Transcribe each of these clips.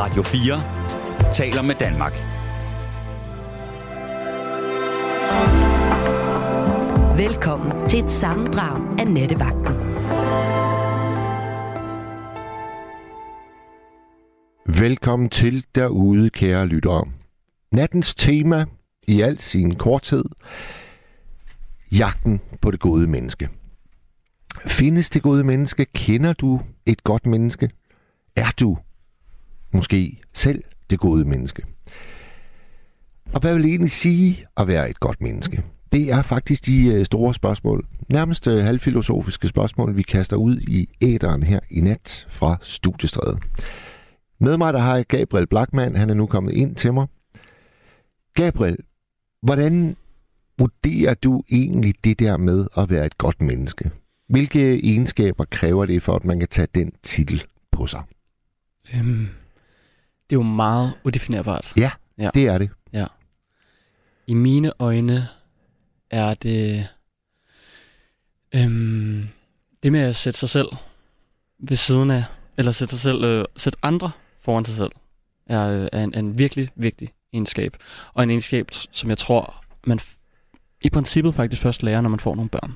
Radio 4 taler med Danmark. Velkommen til et sammendrag af Nettevagten. Velkommen til derude, kære lyttere. Nattens tema i al sin korthed. Jagten på det gode menneske. Findes det gode menneske? Kender du et godt menneske? Er du måske selv det gode menneske? Og hvad vil det egentlig sige at være et godt menneske? Det er faktisk de øh, store spørgsmål, nærmest øh, halvfilosofiske spørgsmål, vi kaster ud i æderen her i nat fra studiestredet. Med mig der har jeg Gabriel Blackman, han er nu kommet ind til mig. Gabriel, hvordan vurderer du egentlig det der med at være et godt menneske? Hvilke egenskaber kræver det for, at man kan tage den titel på sig? Øhm, det er jo meget udefinerbart. Ja, Ja. det er det. I mine øjne er det øhm, det med at sætte sig selv ved siden af, eller sætte sig selv, øh, sætte andre foran sig selv, er, øh, er, en, er en virkelig vigtig egenskab. Og en egenskab, som jeg tror, man i princippet faktisk først lærer, når man får nogle børn.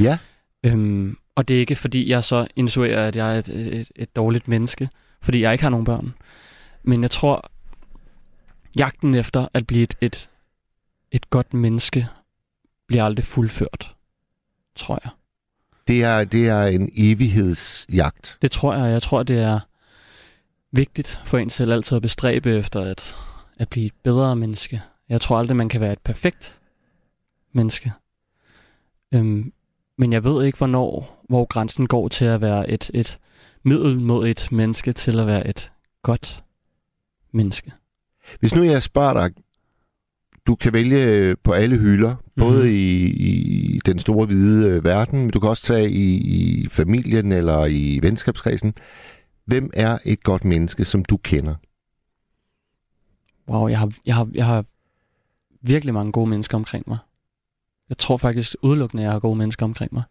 Ja, Øhm, og det er ikke, fordi jeg så insuerer, at jeg er et, et, et dårligt menneske, fordi jeg ikke har nogen børn. Men jeg tror, jagten efter at blive et, et, et godt menneske, bliver aldrig fuldført, tror jeg. det er, det er en evighedsjagt. Det tror jeg. Jeg tror, det er vigtigt for en selv altid at bestræbe efter at, at blive et bedre menneske. Jeg tror aldrig, man kan være et perfekt menneske. Øhm, men jeg ved ikke, hvornår, hvor grænsen går til at være et, et middel mod et menneske til at være et godt menneske. Hvis nu jeg spørger dig, du kan vælge på alle hylder, både Mhm. i, i den store hvide øh, verden, men du kan også tage i, i familien eller i venskabskredsen. Hvem er et godt menneske, som du kender? Wow, jeg har, jeg har, jeg har virkelig mange gode mennesker omkring mig. Jeg tror faktisk udelukkende, at jeg har gode mennesker omkring mig.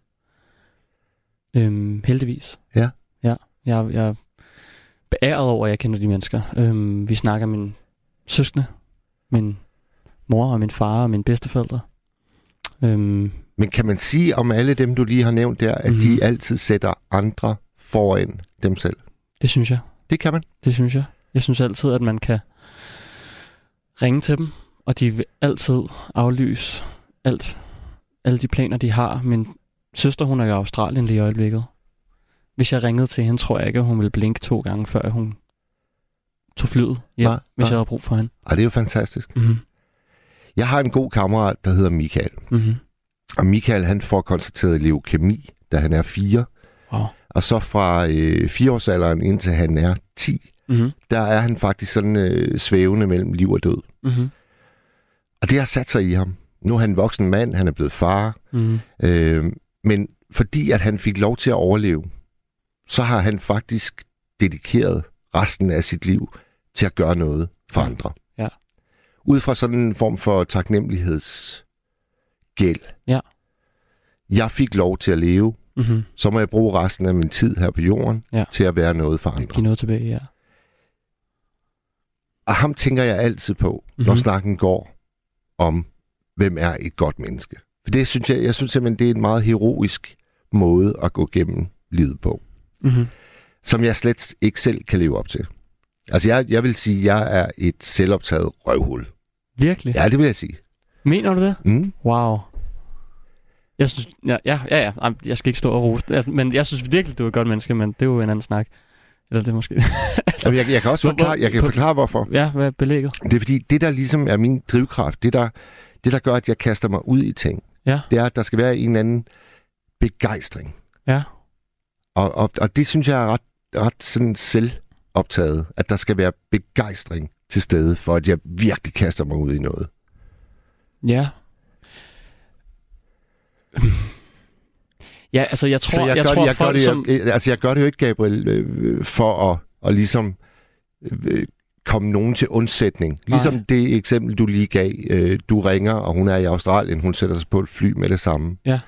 Øhm, heldigvis. Ja. Ja, jeg, jeg beæret over, at jeg kender de mennesker. Øhm, vi snakker min søskende, min mor og min far og mine bedsteforældre. Øhm, Men kan man sige om alle dem, du lige har nævnt der, at Mhm. de altid sætter andre foran dem selv? det synes jeg. Det kan man. Det synes jeg. Jeg synes altid, at man kan ringe til dem, og de vil altid aflyse alt, alle de planer, de har. Min søster, hun er i Australien lige i øjeblikket. Hvis jeg ringede til hende, tror jeg ikke, at hun ville blinke to gange, før hun tog flyet hjem, Nej, hvis nej. jeg havde brug for hende. Ej, det er jo fantastisk. Mm-hmm. Jeg har en god kammerat, der hedder Michael. Mm-hmm. Og Michael, han får konstateret leukemi, da han er fire. Wow. Og så fra øh, fireårsalderen indtil han er 10, Mm-hmm. der er han faktisk sådan øh, svævende mellem liv og død. Mm-hmm. Og det har sat sig i ham. Nu er han en voksen mand, han er blevet far. Mm-hmm. Øh, men fordi at han fik lov til at overleve, så har han faktisk dedikeret resten af sit liv til at gøre noget for andre. Ja. Ud fra sådan en form for taknemmelighedsgæld. Ja. Jeg fik lov til at leve, Mm-hmm. så må jeg bruge resten af min tid her på jorden Ja. til at være noget for andre. Giv noget tilbage, ja. Og ham tænker jeg altid på, mm-hmm. når snakken går om, hvem er et godt menneske. For det synes jeg, jeg synes simpelthen, det er en meget heroisk måde at gå gennem livet på, Mm-hmm. som jeg slet ikke selv kan leve op til. Altså, jeg, jeg vil sige, at jeg er et selvoptaget røvhul. Virkelig? Ja, det vil jeg sige. Mener du det? Mm. Wow. Jeg synes, ja, ja, ja, ja. Jeg skal ikke stå og rose, Altså, men jeg synes virkelig, du er et godt menneske, men det er jo en anden snak. Eller det måske... Så jeg, jeg kan også forklare, jeg kan hvor- forklare, hvorfor. ja, hvad er belægget? Det er fordi, det der ligesom er min drivkraft, det der, det der gør, at jeg kaster mig ud i ting, Ja. det er, at der skal være en eller anden begejstring. Ja. Og, og, og det synes jeg er ret, ret sådan selvoptaget, at der skal være begejstring til stede, for at jeg virkelig kaster mig ud i noget. Ja. Ja, altså jeg tror, Så jeg, jeg, gør, tror jeg, gør folk det, som... jeg, altså jeg gør det jo ikke, Gabriel, øh, for at, at ligesom øh, komme nogen til undsætning. Ligesom Nej. det eksempel, du lige gav. Øh, du ringer, og hun er i Australien. Hun sætter sig på et fly med det samme. Ja.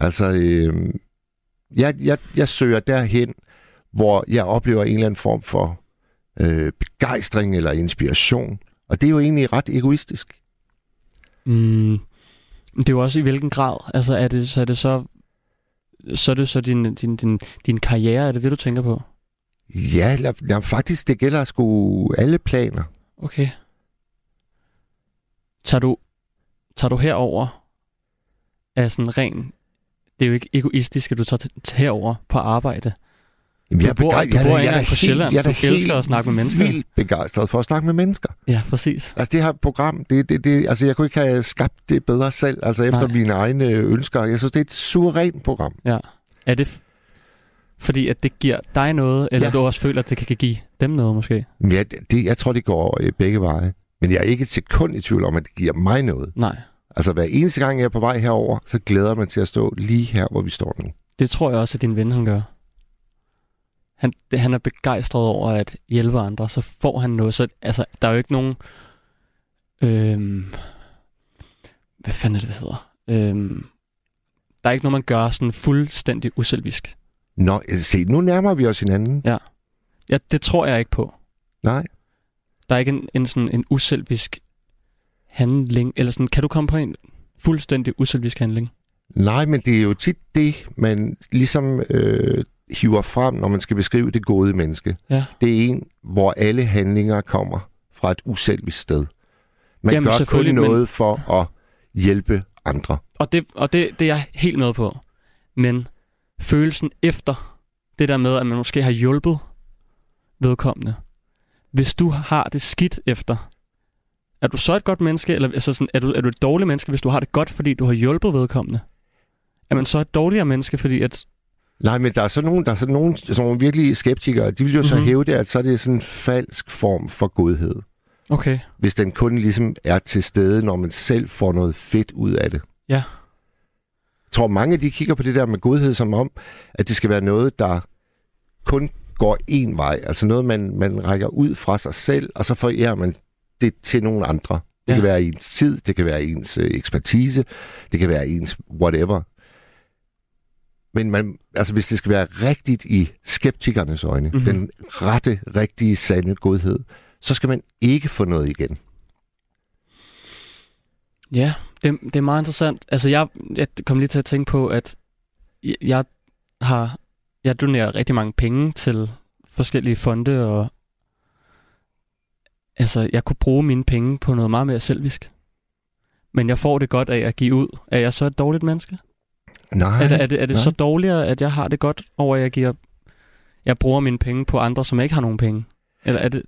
Altså, øh, jeg, jeg, jeg søger derhen, hvor jeg oplever en eller anden form for øh, begejstring eller inspiration. Og det er jo egentlig ret egoistisk. Mm, det er jo også i hvilken grad. Altså er det så, er det så, så er det så din, din, din, din karriere, er det det, du tænker på? Ja, la, la, faktisk, det gælder sgu alle planer. Okay. Tager du, tager du herover af sådan ren... Det er jo ikke egoistisk, at du tager herover på arbejde. Jamen, Du bor- begej- du bor ikke da engang på Sjælland. jeg er da Du elsker at snakke med mennesker. vildt begejstret for at snakke med mennesker. Ja, præcis. Altså det her program, det, det, det, altså jeg kunne ikke have skabt det bedre selv, altså efter Nej. mine egne ønsker. Jeg synes, det er et suverænt program. Er det fordi, at det giver dig noget, eller Ja. ja. du også føler, at det kan give dem noget måske? Jeg, det, jeg tror, det går øh, begge veje. Men jeg er ikke et sekund i tvivl om, at det giver mig noget. Nej. Altså hver eneste gang, jeg er på vej herover, så glæder jeg mig til at stå lige her, hvor vi står nu. Det tror jeg også, at din ven han gør. Han, det, han er begejstret over at hjælpe andre, så får han noget. Så, altså, der er jo ikke nogen... Øhm, hvad fanden er det, det hedder? Øhm, der er ikke noget, man gør sådan fuldstændig uselvisk. Nå, se, nu nærmer vi os hinanden. Ja, det tror jeg ikke på. Nej. Der er ikke en, en, sådan en uselvisk handling, eller sådan, kan du komme på en fuldstændig uselvisk handling? Nej, men det er jo tit det, man ligesom øh, hiver frem, når man skal beskrive det gode menneske. Ja. Det er en, hvor alle handlinger kommer fra et uselvisk sted. Man Jamen, gør kun selvfølgelig, men- noget for at hjælpe andre. Og det, og det, det er jeg helt med på. Men følelsen efter det der med, at man måske har hjulpet vedkommende. Hvis du har det skidt efter, er du så et godt menneske, eller altså sådan, er, du, er du et dårligt menneske, hvis du har det godt, fordi du har hjulpet vedkommende? Er man så et dårligere menneske, fordi at... Nej, men der er så nogen, der er så nogen, sådan nogle virkelig skeptikere, de vil jo så Mhm. hæve det, at så er det sådan en falsk form for godhed. Okay, Hvis den kun ligesom er til stede, når man selv får noget fedt ud af det. Ja. Jeg tror, mange de kigger på det der med godhed som om, at det skal være noget, der kun går en vej. Altså noget, man, man rækker ud fra sig selv, og så forærer man det til nogle andre. Det Ja. kan være ens tid, det kan være ens øh, ekspertise, det kan være ens whatever. Men man, altså hvis det skal være rigtigt i skeptikernes øjne, Mhm. mm-hmm. den rette, rigtige, sande godhed, så skal man ikke få noget igen. Ja, det, det er meget interessant. Altså, jeg, jeg kom lige til at tænke på, at jeg, jeg har jeg donerer rigtig mange penge til forskellige fonde, og altså, jeg kunne bruge mine penge på noget meget mere selvisk. Men jeg får det godt af at give ud. Er jeg så et dårligt menneske? Nej, Er det, er det, er det nej. så dårligere, at jeg har det godt over, at jeg giver jeg bruger mine penge på andre, som ikke har nogen penge? Eller er det...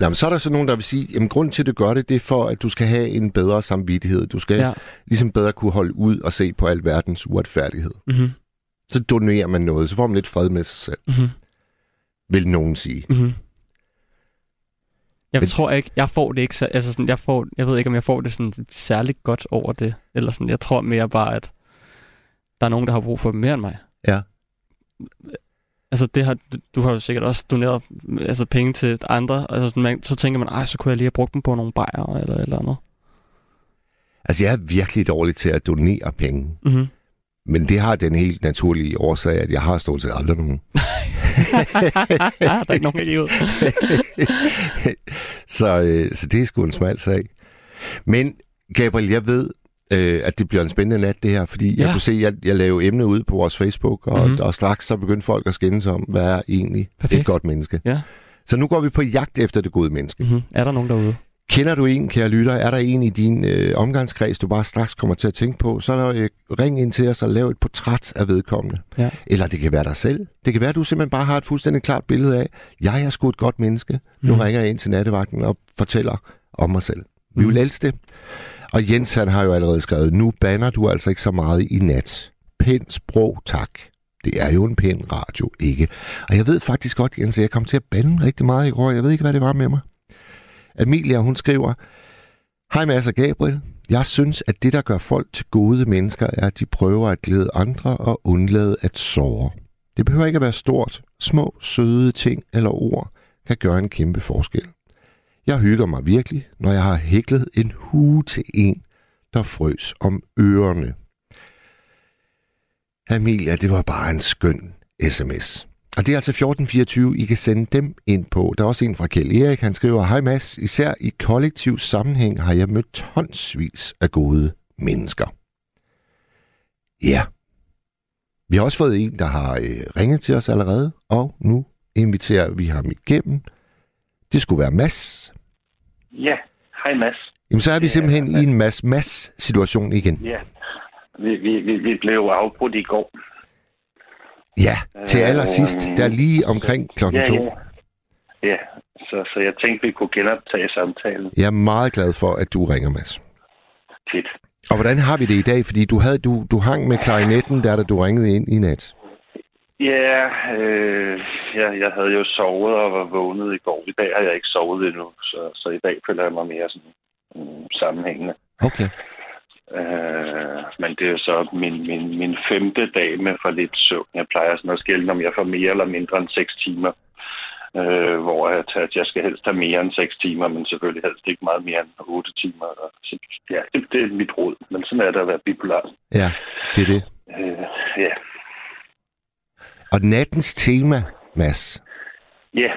Jamen, så er der så nogen, der vil sige, jamen grunden til, at du gør det, det er for, at du skal have en bedre samvittighed. Du skal. Ja. ligesom bedre kunne holde ud og se på al verdens uretfærdighed. Mm-hmm. Så donerer man noget, så får man lidt fred med sig selv, Mm-hmm. vil nogen sige. Mm-hmm. Jeg Men- tror ikke, jeg får det ikke, så, altså sådan, jeg, får, jeg ved ikke, om jeg får det sådan særligt godt over det, eller sådan, jeg tror mere bare, at der er nogen, der har brug for mere end mig. Ja. Altså, det har, du- har jo sikkert også doneret altså, penge til andre, altså, sådan, man, så tænker man, så kunne jeg lige have brugt dem på nogle bajere, eller eller andet. Altså, jeg er virkelig dårlig til at donere penge. Mm-hmm. Men det har den helt naturlige årsag, at jeg har stort set aldrig nogen. der er ikke nogen idiot. så, øh, så det er sgu en smal sag. Men Gabriel, jeg ved, øh, at det bliver en spændende nat, det her, fordi ja. Jeg kunne se, at jeg, jeg lavede emne ud på vores Facebook, og, mm-hmm. Mhm. og straks så begyndte folk at skændes om, hvad er egentlig Perfekt. et godt menneske. Ja. Så nu går vi på jagt efter det gode menneske. Mm-hmm. Er der nogen derude? Kender du en, kære lytter? Er der en i din øh, omgangskreds, du bare straks kommer til at tænke på? Så øh, ring ind til os og lav et portræt af vedkommende. Ja. Eller det kan være dig selv. Det kan være, at du simpelthen bare har et fuldstændig klart billede af, jeg er sgu et godt menneske. Nu Mhm. ringer jeg ind til nattevagten og fortæller om mig selv. Vi Mhm. vil elske det. Og Jens han har jo allerede skrevet, nu banner du altså ikke så meget i nat. Pænt sprog, tak. Det er jo en pæn radio, ikke? Og jeg ved faktisk godt, Jens, at jeg kom til at bande rigtig meget i går. Jeg ved ikke, hvad det var med mig. Amelia, hun skriver, Hej Mads og Gabriel. Jeg synes, at det, der gør folk til gode mennesker, er, at de prøver at glæde andre og undlade at såre. Det behøver ikke at være stort. Små, søde ting eller ord kan gøre en kæmpe forskel. Jeg hygger mig virkelig, når jeg har hæklet en hue til en, der frøs om ørerne. Amelia, det var bare en skøn sms. Og det er altså 1424, I kan sende dem ind på. Der er også en fra Kjell Erik, han skriver, Hej Mads, især i kollektiv sammenhæng har jeg mødt tonsvis af gode mennesker. Ja. Vi har også fået en, der har øh, ringet til os allerede, og nu inviterer vi ham igennem. Det skulle være Mads. Ja, hej Mads. Jamen, så er vi simpelthen i en Mads-Mads-situation igen. Ja, vi, vi, vi, vi blev afbrudt i går. Ja, til allersidst, der er lige omkring klokken ja, to. ja. Ja, så, så jeg tænkte, vi kunne genoptage samtalen Jeg er meget glad for, at du ringer, Mads. tit. Og hvordan har vi det i dag? Fordi du, havde, du, du hang med klarinetten, der da du ringede ind i nat. Ja, øh, ja, jeg havde jo sovet og var vågnet i går. I dag har jeg ikke sovet endnu, så, så i dag føler jeg mig mere sådan, mm, sammenhængende. Okay. Øh, men det er jo så min, min, min femte dag med for lidt søvn. Jeg plejer sådan at skille, om jeg får mere eller mindre end 6 timer. Øh, hvor jeg, tager, at jeg skal helst have mere end 6 timer, men selvfølgelig helst ikke meget mere end 8 timer. Så, ja, det, det er mit råd. Men sådan er det at være bipolar. Ja, det er det. Øh, ja. Og nattens tema, Mads. Ja,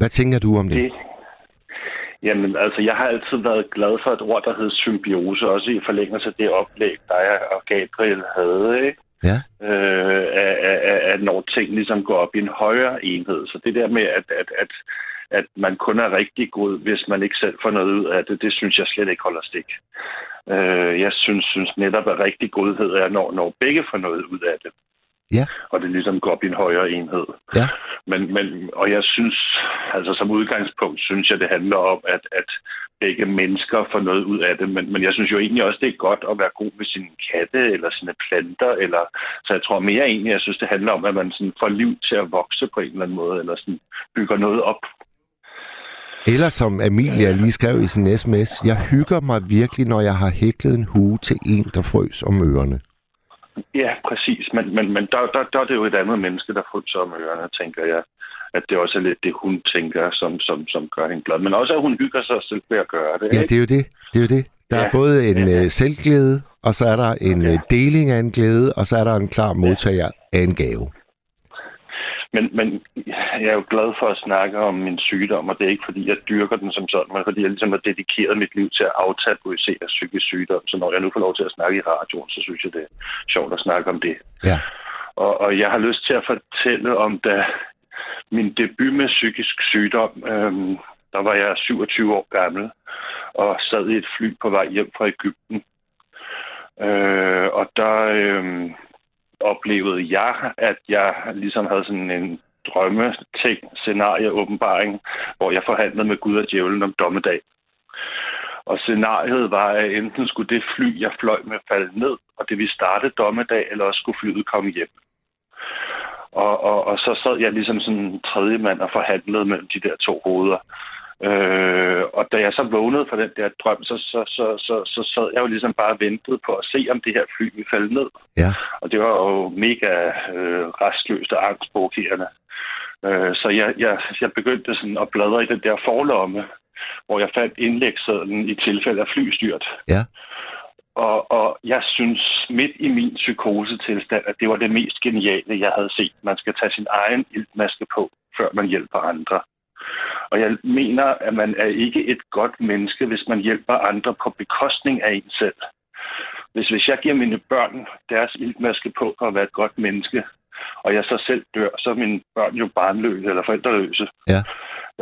Hvad tænker du om det? det. Jamen, altså, jeg har altid været glad for et ord, der hedder symbiose, også i forlængelse af det oplæg, der og Gabriel havde, ikke? Ja. øh, at, at, at når ting ligesom går op i en højere enhed. Så det der med, at, at, at, at man kun er rigtig god, hvis man ikke selv får noget ud af det, det synes jeg slet ikke holder stik. Øh, jeg synes, synes netop, at rigtig godhed er, når, når begge får noget ud af det. Ja. Og det ligesom går op i en højere enhed. Ja. Men, men, og jeg synes, altså som udgangspunkt, synes jeg, det handler om, at, at begge mennesker får noget ud af det. Men, men jeg synes jo egentlig også, det er godt at være god med sine katte eller sine planter. Eller, så jeg tror mere egentlig, jeg synes, det handler om, at man sådan får liv til at vokse på en eller anden måde, eller sådan bygger noget op. Eller som Amelia lige skrev i sin sms, jeg hygger mig virkelig, når jeg har hæklet en hue til en, der frøs om ørerne. Ja, præcis. Men, men, men der, der, der er det jo et andet menneske, der fryser om ørerne, tænker jeg. At det også er lidt det, hun tænker, som, som, som gør hende glad. Men også, at hun hygger sig selv ved at gøre det. Ja, ikke? det er jo det. Det er jo det. Der Ja. er både en Ja. ja. selvglæde, og så er der en Ja. ja. deling af en glæde, og så er der en klar modtager af en gave. Men, men jeg er jo glad for at snakke om min sygdom, og det er ikke, fordi jeg dyrker den som sådan, men fordi jeg ligesom har dedikeret mit liv til at aftabuisere psykisk sygdom. Så når jeg nu får lov til at snakke i radioen, så synes jeg, det er sjovt at snakke om det. Ja. Og, og jeg har lyst til at fortælle om, da min debut med psykisk sygdom, øhm, der var jeg 27 år gammel, og sad i et fly på vej hjem fra Ægypten. Øh, og der øh, oplevede jeg, at jeg ligesom havde sådan en drømmeting, scenarie, åbenbaring, hvor jeg forhandlede med Gud og djævlen om dommedag. Og scenariet var, at enten skulle det fly, jeg fløj med, falde ned, og det vi starte dommedag, eller også skulle flyet komme hjem. Og, og, og så sad jeg ligesom sådan en tredje mand og forhandlede mellem de der to hoveder. Øh, og da jeg så vågnede fra den der drøm, så, så, så, så, så sad jeg jo ligesom bare og ventede på at se, om det her fly ville falde ned. Ja. Og det var jo mega øh, restløst og angstprovokerende. Øh, så jeg, jeg, jeg begyndte sådan at bladre i den der forlomme, hvor jeg fandt indlægssedlen i tilfælde af flystyrt. Ja. Og, og jeg synes midt i min psykosetilstand, at det var det mest geniale, jeg havde set. Man skal tage sin egen iltmaske på, før man hjælper andre. Og jeg mener, at man er ikke et godt menneske, hvis man hjælper andre på bekostning af en selv. Hvis, hvis jeg giver mine børn deres iltmaske på for at være et godt menneske, og jeg så selv dør, så er mine børn jo barnløse eller forældreløse. Ja.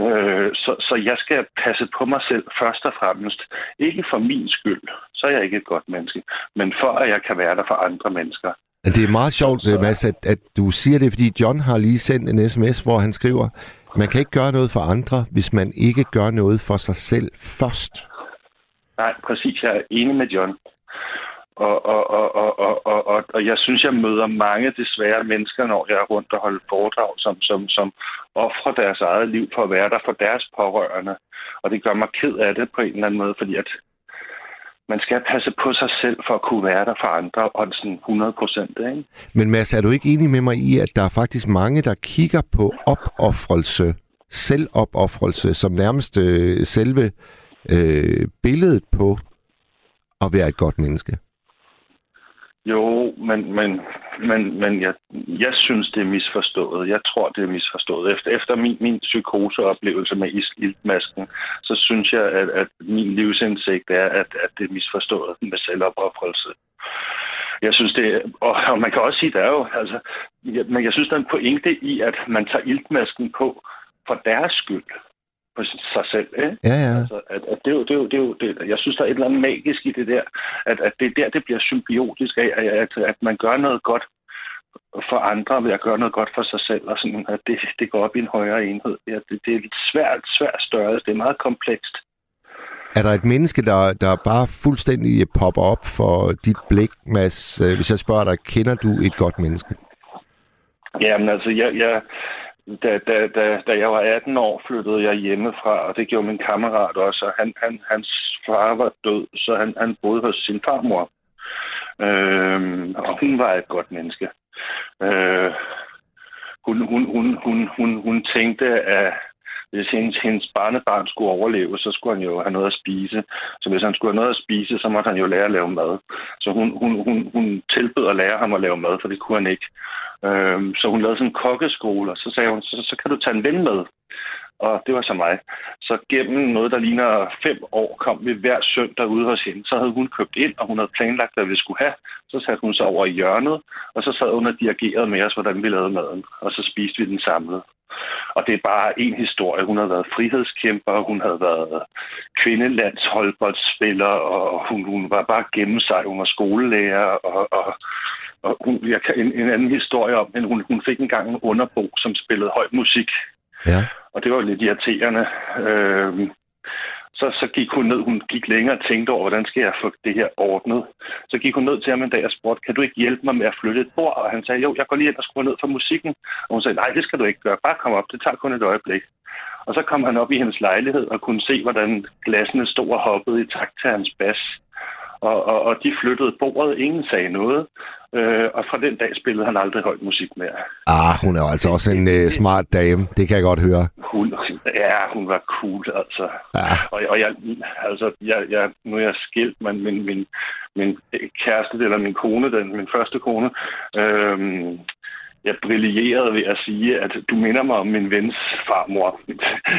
Øh, så, så jeg skal passe på mig selv først og fremmest. Ikke for min skyld, så er jeg ikke et godt menneske, men for at jeg kan være der for andre mennesker. Men det er meget sjovt, Så- Mads, at, at du siger det, fordi John har lige sendt en sms, hvor han skriver, man kan ikke gøre noget for andre, hvis man ikke gør noget for sig selv først. Nej, præcis. Jeg er enig med John. Og, og, og, og, og, og, og, og jeg synes, jeg møder mange desværre mennesker, når jeg er rundt og holder foredrag, som, som, som offrer deres eget liv for at være der for deres pårørende. Og det gør mig ked af det på en eller anden måde, fordi at man skal passe på sig selv for at kunne være der for andre, og sådan 100 procent, ikke? Men Mads, er du ikke enig med mig i, at der er faktisk mange, der kigger på opoffrelse, selvopoffrelse, som nærmest øh, selve øh, billedet på at være et godt menneske? Jo, men, men men, men jeg, jeg synes, det er misforstået. Jeg tror, det er misforstået. Efter, efter min, min psykoseoplevelse med iltmasken, så synes jeg, at, at min livsindsigt er, at, at det er misforstået med selvopoffrelse. Jeg synes det, og, og man kan også sige, der er jo, altså, jeg, men jeg synes, der er en pointe i, at man tager iltmasken på for deres skyld på sig selv. Ikke? Ja, ja. Altså, at, at det, er jo, det, er jo, det, er jo, det, jeg synes, der er et eller andet magisk i det der, at, at det er der, det bliver symbiotisk af, at, at, man gør noget godt for andre ved at gøre noget godt for sig selv, og sådan, at det, det går op i en højere enhed. Ja, det, det er et svært, svært størrelse. Det er meget komplekst. Er der et menneske, der, der bare fuldstændig popper op for dit blik, Mads? Øh, hvis jeg spørger dig, kender du et godt menneske? Jamen altså, jeg, jeg, da, da, da, da jeg var 18 år, flyttede jeg hjemmefra, og det gjorde min kammerat også. Og han, han, hans far var død, så han, han boede hos sin farmor. Øh, og hun var et godt menneske. Øh, hun, hun, hun, hun, hun, hun tænkte, at hvis hendes, hendes barnebarn skulle overleve, så skulle han jo have noget at spise. Så hvis han skulle have noget at spise, så måtte han jo lære at lave mad. Så hun, hun, hun, hun tilbød at lære ham at lave mad, for det kunne han ikke. Øhm, så hun lavede sådan en kokkeskole, og så sagde hun, så, så kan du tage en ven med. Og det var så mig. Så gennem noget, der ligner fem år, kom vi hver søndag ude hos hende. Så havde hun købt ind, og hun havde planlagt, hvad vi skulle have. Så satte hun sig over i hjørnet, og så sad hun og dirigerede med os, hvordan vi lavede maden. Og så spiste vi den samlet. Og det er bare en historie. Hun havde været frihedskæmper, hun havde været kvindelandsholdboldspiller, og hun, hun var bare gennem sig. Hun var skolelærer, og, og, og hun, jeg kan, en, en anden historie om hende. Hun, hun fik engang en underbo, som spillede høj musik. Ja. Og det var lidt irriterende. Øh, så, så gik hun ned, hun gik længere og tænkte over, hvordan skal jeg få det her ordnet. Så gik hun ned til ham en dag og spurgte, kan du ikke hjælpe mig med at flytte et bord? Og han sagde, jo, jeg går lige ind og skruer ned for musikken. Og hun sagde, nej, det skal du ikke gøre, bare kom op, det tager kun et øjeblik. Og så kom han op i hendes lejlighed og kunne se, hvordan glassene stod og hoppede i takt til hans bas. Og, og, og de flyttede bordet, ingen sagde noget. Øh, og fra den dag spillede han aldrig højt musik mere. Ah, hun er jo altså også en uh, smart dame. Det kan jeg godt høre. Hun, ja, hun var cool, altså. Ja. Og, og jeg, altså, jeg, jeg, nu er jeg skilt, men min, min, min kæreste, eller min kone, den, min første kone, øhm, jeg brillerede ved at sige, at du minder mig om min vens farmor.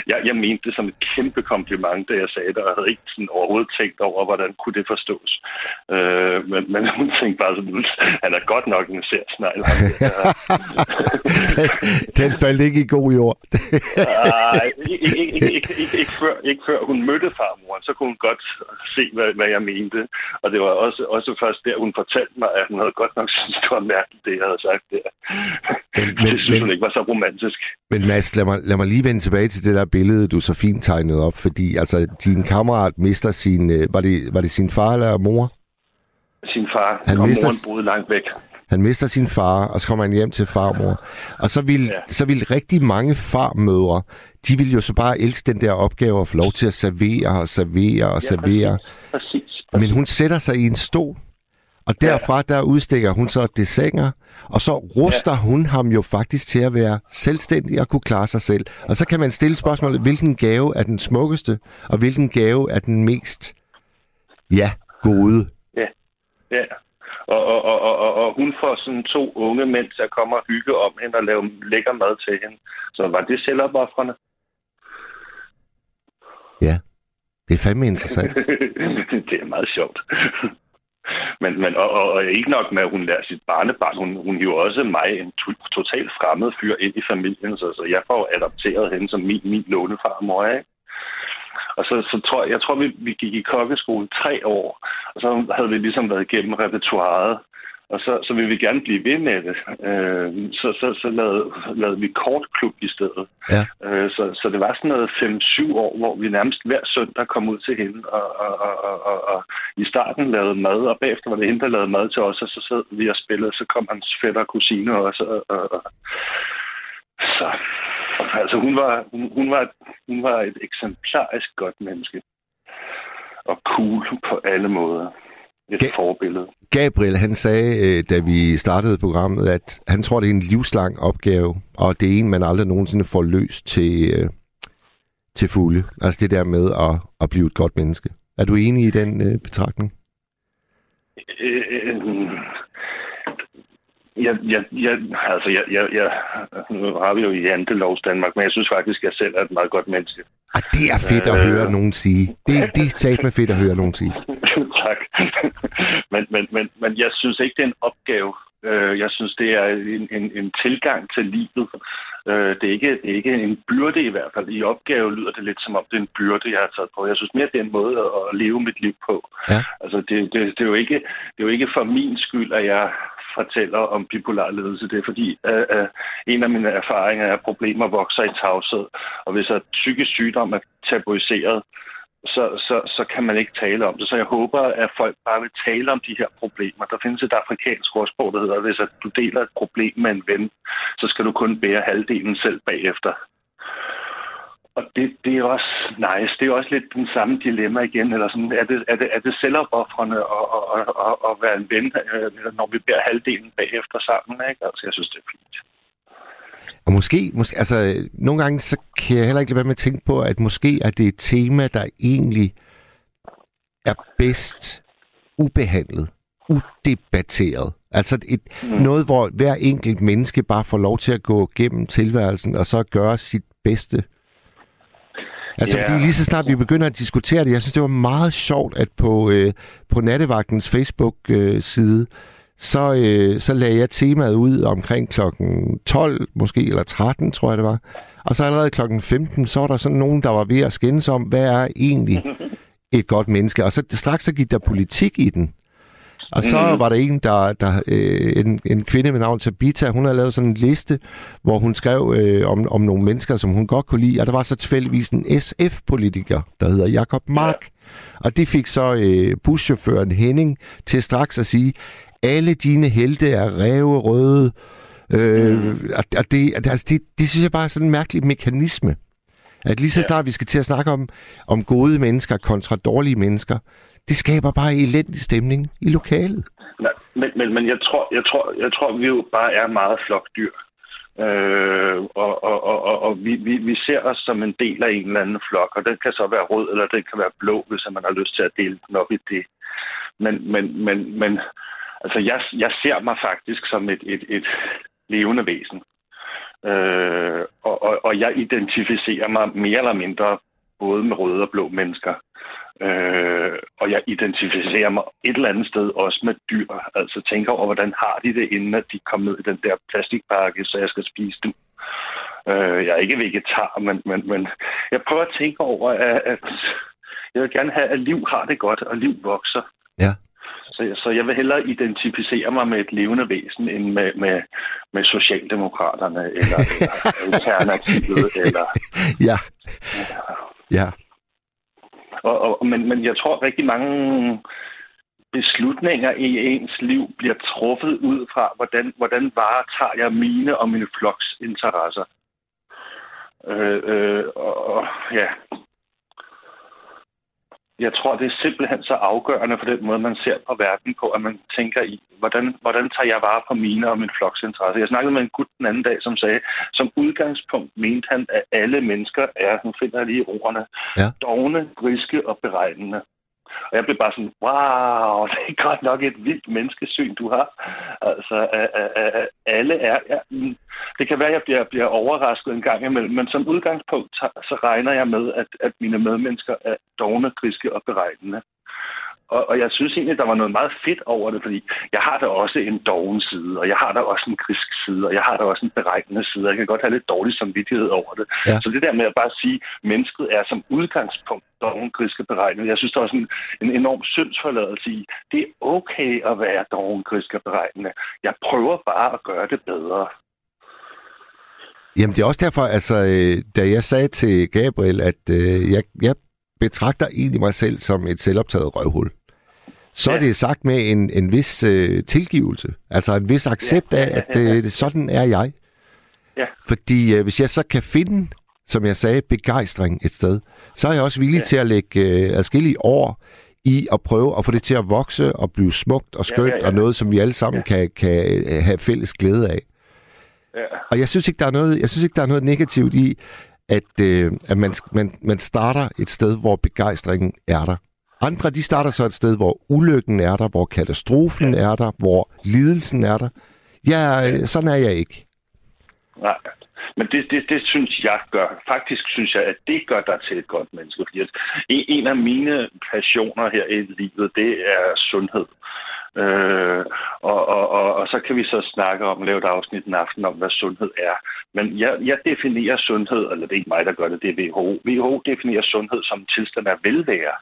Jeg, jeg mente det som et kæmpe kompliment, da jeg sagde det, og jeg havde ikke sådan overhovedet tænkt over, hvordan kunne det forstås. Øh, men, men hun tænkte bare sådan, han er godt nok en særsnegl. den, den faldt ikke i god jord. Nej, ikke, ikke, ikke, ikke, ikke, ikke, før, ikke før hun mødte farmoren, så kunne hun godt se, hvad, hvad jeg mente. Og det var også, også først der, hun fortalte mig, at hun havde godt nok syntes, det var mærkeligt, det jeg havde sagt der. Men, men, det synes men, hun ikke var så romantisk. Men Mads, lad mig, lad mig lige vende tilbage til det der billede, du så fint tegnede op, fordi altså, din kammerat mister sin... Øh, var det, var det sin far eller mor? Sin far, Han og mister- moren boede langt væk. Han mister sin far, og så kommer han hjem til farmor. Og så vil, Ja. så vil rigtig mange farmødre, de vil jo så bare elske den der opgave at få lov til at servere og servere og Ja, servere. Præcis. præcis. Men hun sætter sig i en stol, og derfra der udstikker hun så dessanger, og så ruster ja. hun ham jo faktisk til at være selvstændig og kunne klare sig selv. Og så kan man stille spørgsmålet, hvilken gave er den smukkeste, og hvilken gave er den mest, ja, gode. Ja. Og, og, og, og, og, og hun får sådan to unge mænd til at komme og hygge om hende og lave lækker mad til hende. Så var det selvopoffrende? Ja, det er fandme interessant. det er meget sjovt. Men, men og, og, og ikke nok med, at hun lærer sit barnebarn. Hun, hun hiver også mig, en to, totalt fremmed fyr, ind i familien. Så, så jeg får adopteret hende som min, min lånefarmor, ikke? Og så, så tror jeg, jeg tror, vi, vi gik i kokkeskole tre år, og så havde vi ligesom været igennem repertoireet. Og så, så ville vi gerne blive ved med det. Øh, så så, så lavede, lavede vi kortklub i stedet. Ja. Øh, så, så det var sådan noget 5-7 år, hvor vi nærmest hver søndag kom ud til hende og, og, og, og, og, og i starten lavede mad, og bagefter var det hende, der lavede mad til os, og så sad vi og spillede, så kom hans fætter og kusine også. Og, og, og. Så altså hun var, hun, hun, var, hun var et eksemplarisk godt menneske. Og cool på alle måder. Et Ga- forbillede. Gabriel, han sagde, øh, da vi startede programmet, at han tror, det er en livslang opgave, og det er en, man aldrig nogensinde får løst til, øh, til fulde. Altså det der med at, at blive et godt menneske. Er du enig i den øh, betragtning? Øh, jeg, jeg, jeg, altså, jeg, jeg, jeg, nu har vi jo i Jantelovs Danmark, men jeg synes faktisk, at jeg selv er et meget godt menneske. Ah, det er fedt at Øh. høre nogen sige. Det, det er sat med fedt at høre nogen sige. tak. men, men, men, men jeg synes ikke, det er en opgave. Øh, Jeg synes, det er en, en, en tilgang til livet. Øh, Det er, ikke, det er ikke en byrde i hvert fald. I opgave lyder det lidt som om, det er en byrde, jeg har taget på. Jeg synes mere, det er en måde at at leve mit liv på. Ja. Altså, det, det, det, er jo ikke, det er jo ikke for min skyld, at jeg fortæller om bipolar ledelse. Det er fordi, øh, øh, en af mine erfaringer er, at problemer vokser i tavshed. Og hvis at psykisk sygdom er tabuiseret, så, så, så kan man ikke tale om det. Så jeg håber, at folk bare vil tale om de her problemer. Der findes et afrikansk ordsprog, der hedder, at hvis at du deler et problem med en ven, så skal du kun bære halvdelen selv bagefter. Og det, det er også nice. Det er også lidt den samme dilemma igen. Eller sådan, er, det, er, det, er det selvopoffrende at, at, at, at, være en ven, øh, når vi bærer halvdelen bagefter sammen? Ikke? Altså, jeg synes, det er fint. Og måske, måske, altså, nogle gange så kan jeg heller ikke lade være med at tænke på, at måske er det et tema, der egentlig er bedst ubehandlet, udebatteret. Altså et, mm. noget, hvor hver enkelt menneske bare får lov til at gå gennem tilværelsen, og så gøre sit bedste. Altså, Ja. fordi lige så snart vi begynder at diskutere det, jeg synes, det var meget sjovt, at på, øh, på Nattevagtens Facebook-side, så, øh, så lagde jeg temaet ud omkring klokken 12, måske, eller 13, tror jeg det var. Og så allerede klokken 15, så var der sådan nogen, der var ved at skændes om, hvad er egentlig et godt menneske? Og så straks så gik der politik i den. Og så Mhm. var der en, der, der øh, en, en kvinde med navn Tabita, hun havde lavet sådan en liste, hvor hun skrev øh, om, om nogle mennesker, som hun godt kunne lide, og der var så tilfældigvis en SF-politiker, der hedder Jakob Mark. Og det fik så øh, buschaufføren Henning til straks at sige, alle dine helte er ræve røde. Øh, og, og det, altså det, det synes jeg bare er sådan en mærkelig mekanisme. At lige så snart vi skal til at snakke om, om gode mennesker kontra dårlige mennesker, det skaber bare elendig stemning i lokalet. Nej, men, men, men jeg, tror, jeg, tror, jeg tror, vi jo bare er meget flokdyr. Øh, og og, og, og, og vi, vi, vi ser os som en del af en eller anden flok, og den kan så være rød, eller den kan være blå, hvis man har lyst til at dele den op i det. Men, men, men, men altså, jeg, jeg ser mig faktisk som et, et, et levende væsen. Øh, og, og, og jeg identificerer mig mere eller mindre både med røde og blå mennesker. Øh, og jeg identificerer mig et eller andet sted også med dyr. Altså tænker over, hvordan har de det, inden at de kommer ned i den der plastikpakke, så jeg skal spise dem. Øh, jeg er ikke vegetar, men, men, men jeg prøver at tænke over, at, at jeg vil gerne have, at liv har det godt, og liv vokser. Ja. Så, så jeg vil hellere identificere mig med et levende væsen, end med, med, med Socialdemokraterne, eller, eller Alternativet, eller Ja. Ja. Og, og, men, men jeg tror rigtig mange beslutninger i ens liv bliver truffet ud fra, hvordan, hvordan varetager jeg mine og mine floks interesser. Øh, øh, og, og ja. Jeg tror, det er simpelthen så afgørende for den måde, man ser på verden på, at man tænker i, hvordan, hvordan tager jeg vare på mine og min floks interesser. Jeg snakkede med en gut den anden dag, som sagde, som udgangspunkt mente han, at alle mennesker er, nu finder jeg lige ordene, Ja. dogne, griske og beregnende. Og jeg blev bare sådan, wow, det er godt nok et vildt menneskesyn, du har. Altså, at, at, alle er... Ja, mm, det kan være, at jeg bliver, bliver overrasket en gang imellem, men som udgangspunkt, så, så regner jeg med, at, at mine medmennesker er dogne, griske og beregnende. Og, og jeg synes egentlig, der var noget meget fedt over det, fordi jeg har da også en doven side, og jeg har da også en grisk side, og jeg har da også en beregnende side, og jeg kan godt have lidt dårlig samvittighed over det. Ja. Så det der med at bare sige, at mennesket er som udgangspunkt doven, grisk og beregnende, jeg synes, der er sådan en enorm syndsforladelse i, det er okay at være doven, grisk og beregnende. Jeg prøver bare at gøre det bedre. Jamen det er også derfor, altså, øh, da jeg sagde til Gabriel, at øh, jeg, jeg betragter egentlig mig selv som et selvoptaget røvhul, så ja. er det sagt med en, en vis øh, tilgivelse. Altså en vis accept Ja, af, at øh, sådan er jeg. Ja. Fordi øh, hvis jeg så kan finde, som jeg sagde, begejstring et sted, så er jeg også villig ja. Til at lægge øh, adskillige år i at prøve at få det til at vokse og blive smukt og skønt, ja, Ja, ja, ja, ja. ja. og noget, som vi alle sammen ja. kan, kan øh, have fælles glæde af. Ja. Og jeg synes ikke, der er noget, jeg synes ikke, der er noget negativt i, at, øh, at man, man, man starter et sted, hvor begejstringen er der. Andre, de starter så et sted, hvor ulykken er der, hvor katastrofen er der, hvor lidelsen er der. Øh, sådan er jeg ikke. Nej. Men det, det, det synes jeg gør. Faktisk synes jeg, at det gør dig til et godt menneske. Fordi en, en af mine passioner her i livet, det er sundhed. Øh, og, og, og, og så kan vi så snakke om, lave et afsnit en aften om, hvad sundhed er. Men jeg, jeg definerer sundhed, eller det er ikke mig, der gør det, det er WHO. WHO definerer sundhed som en tilstand af velvære.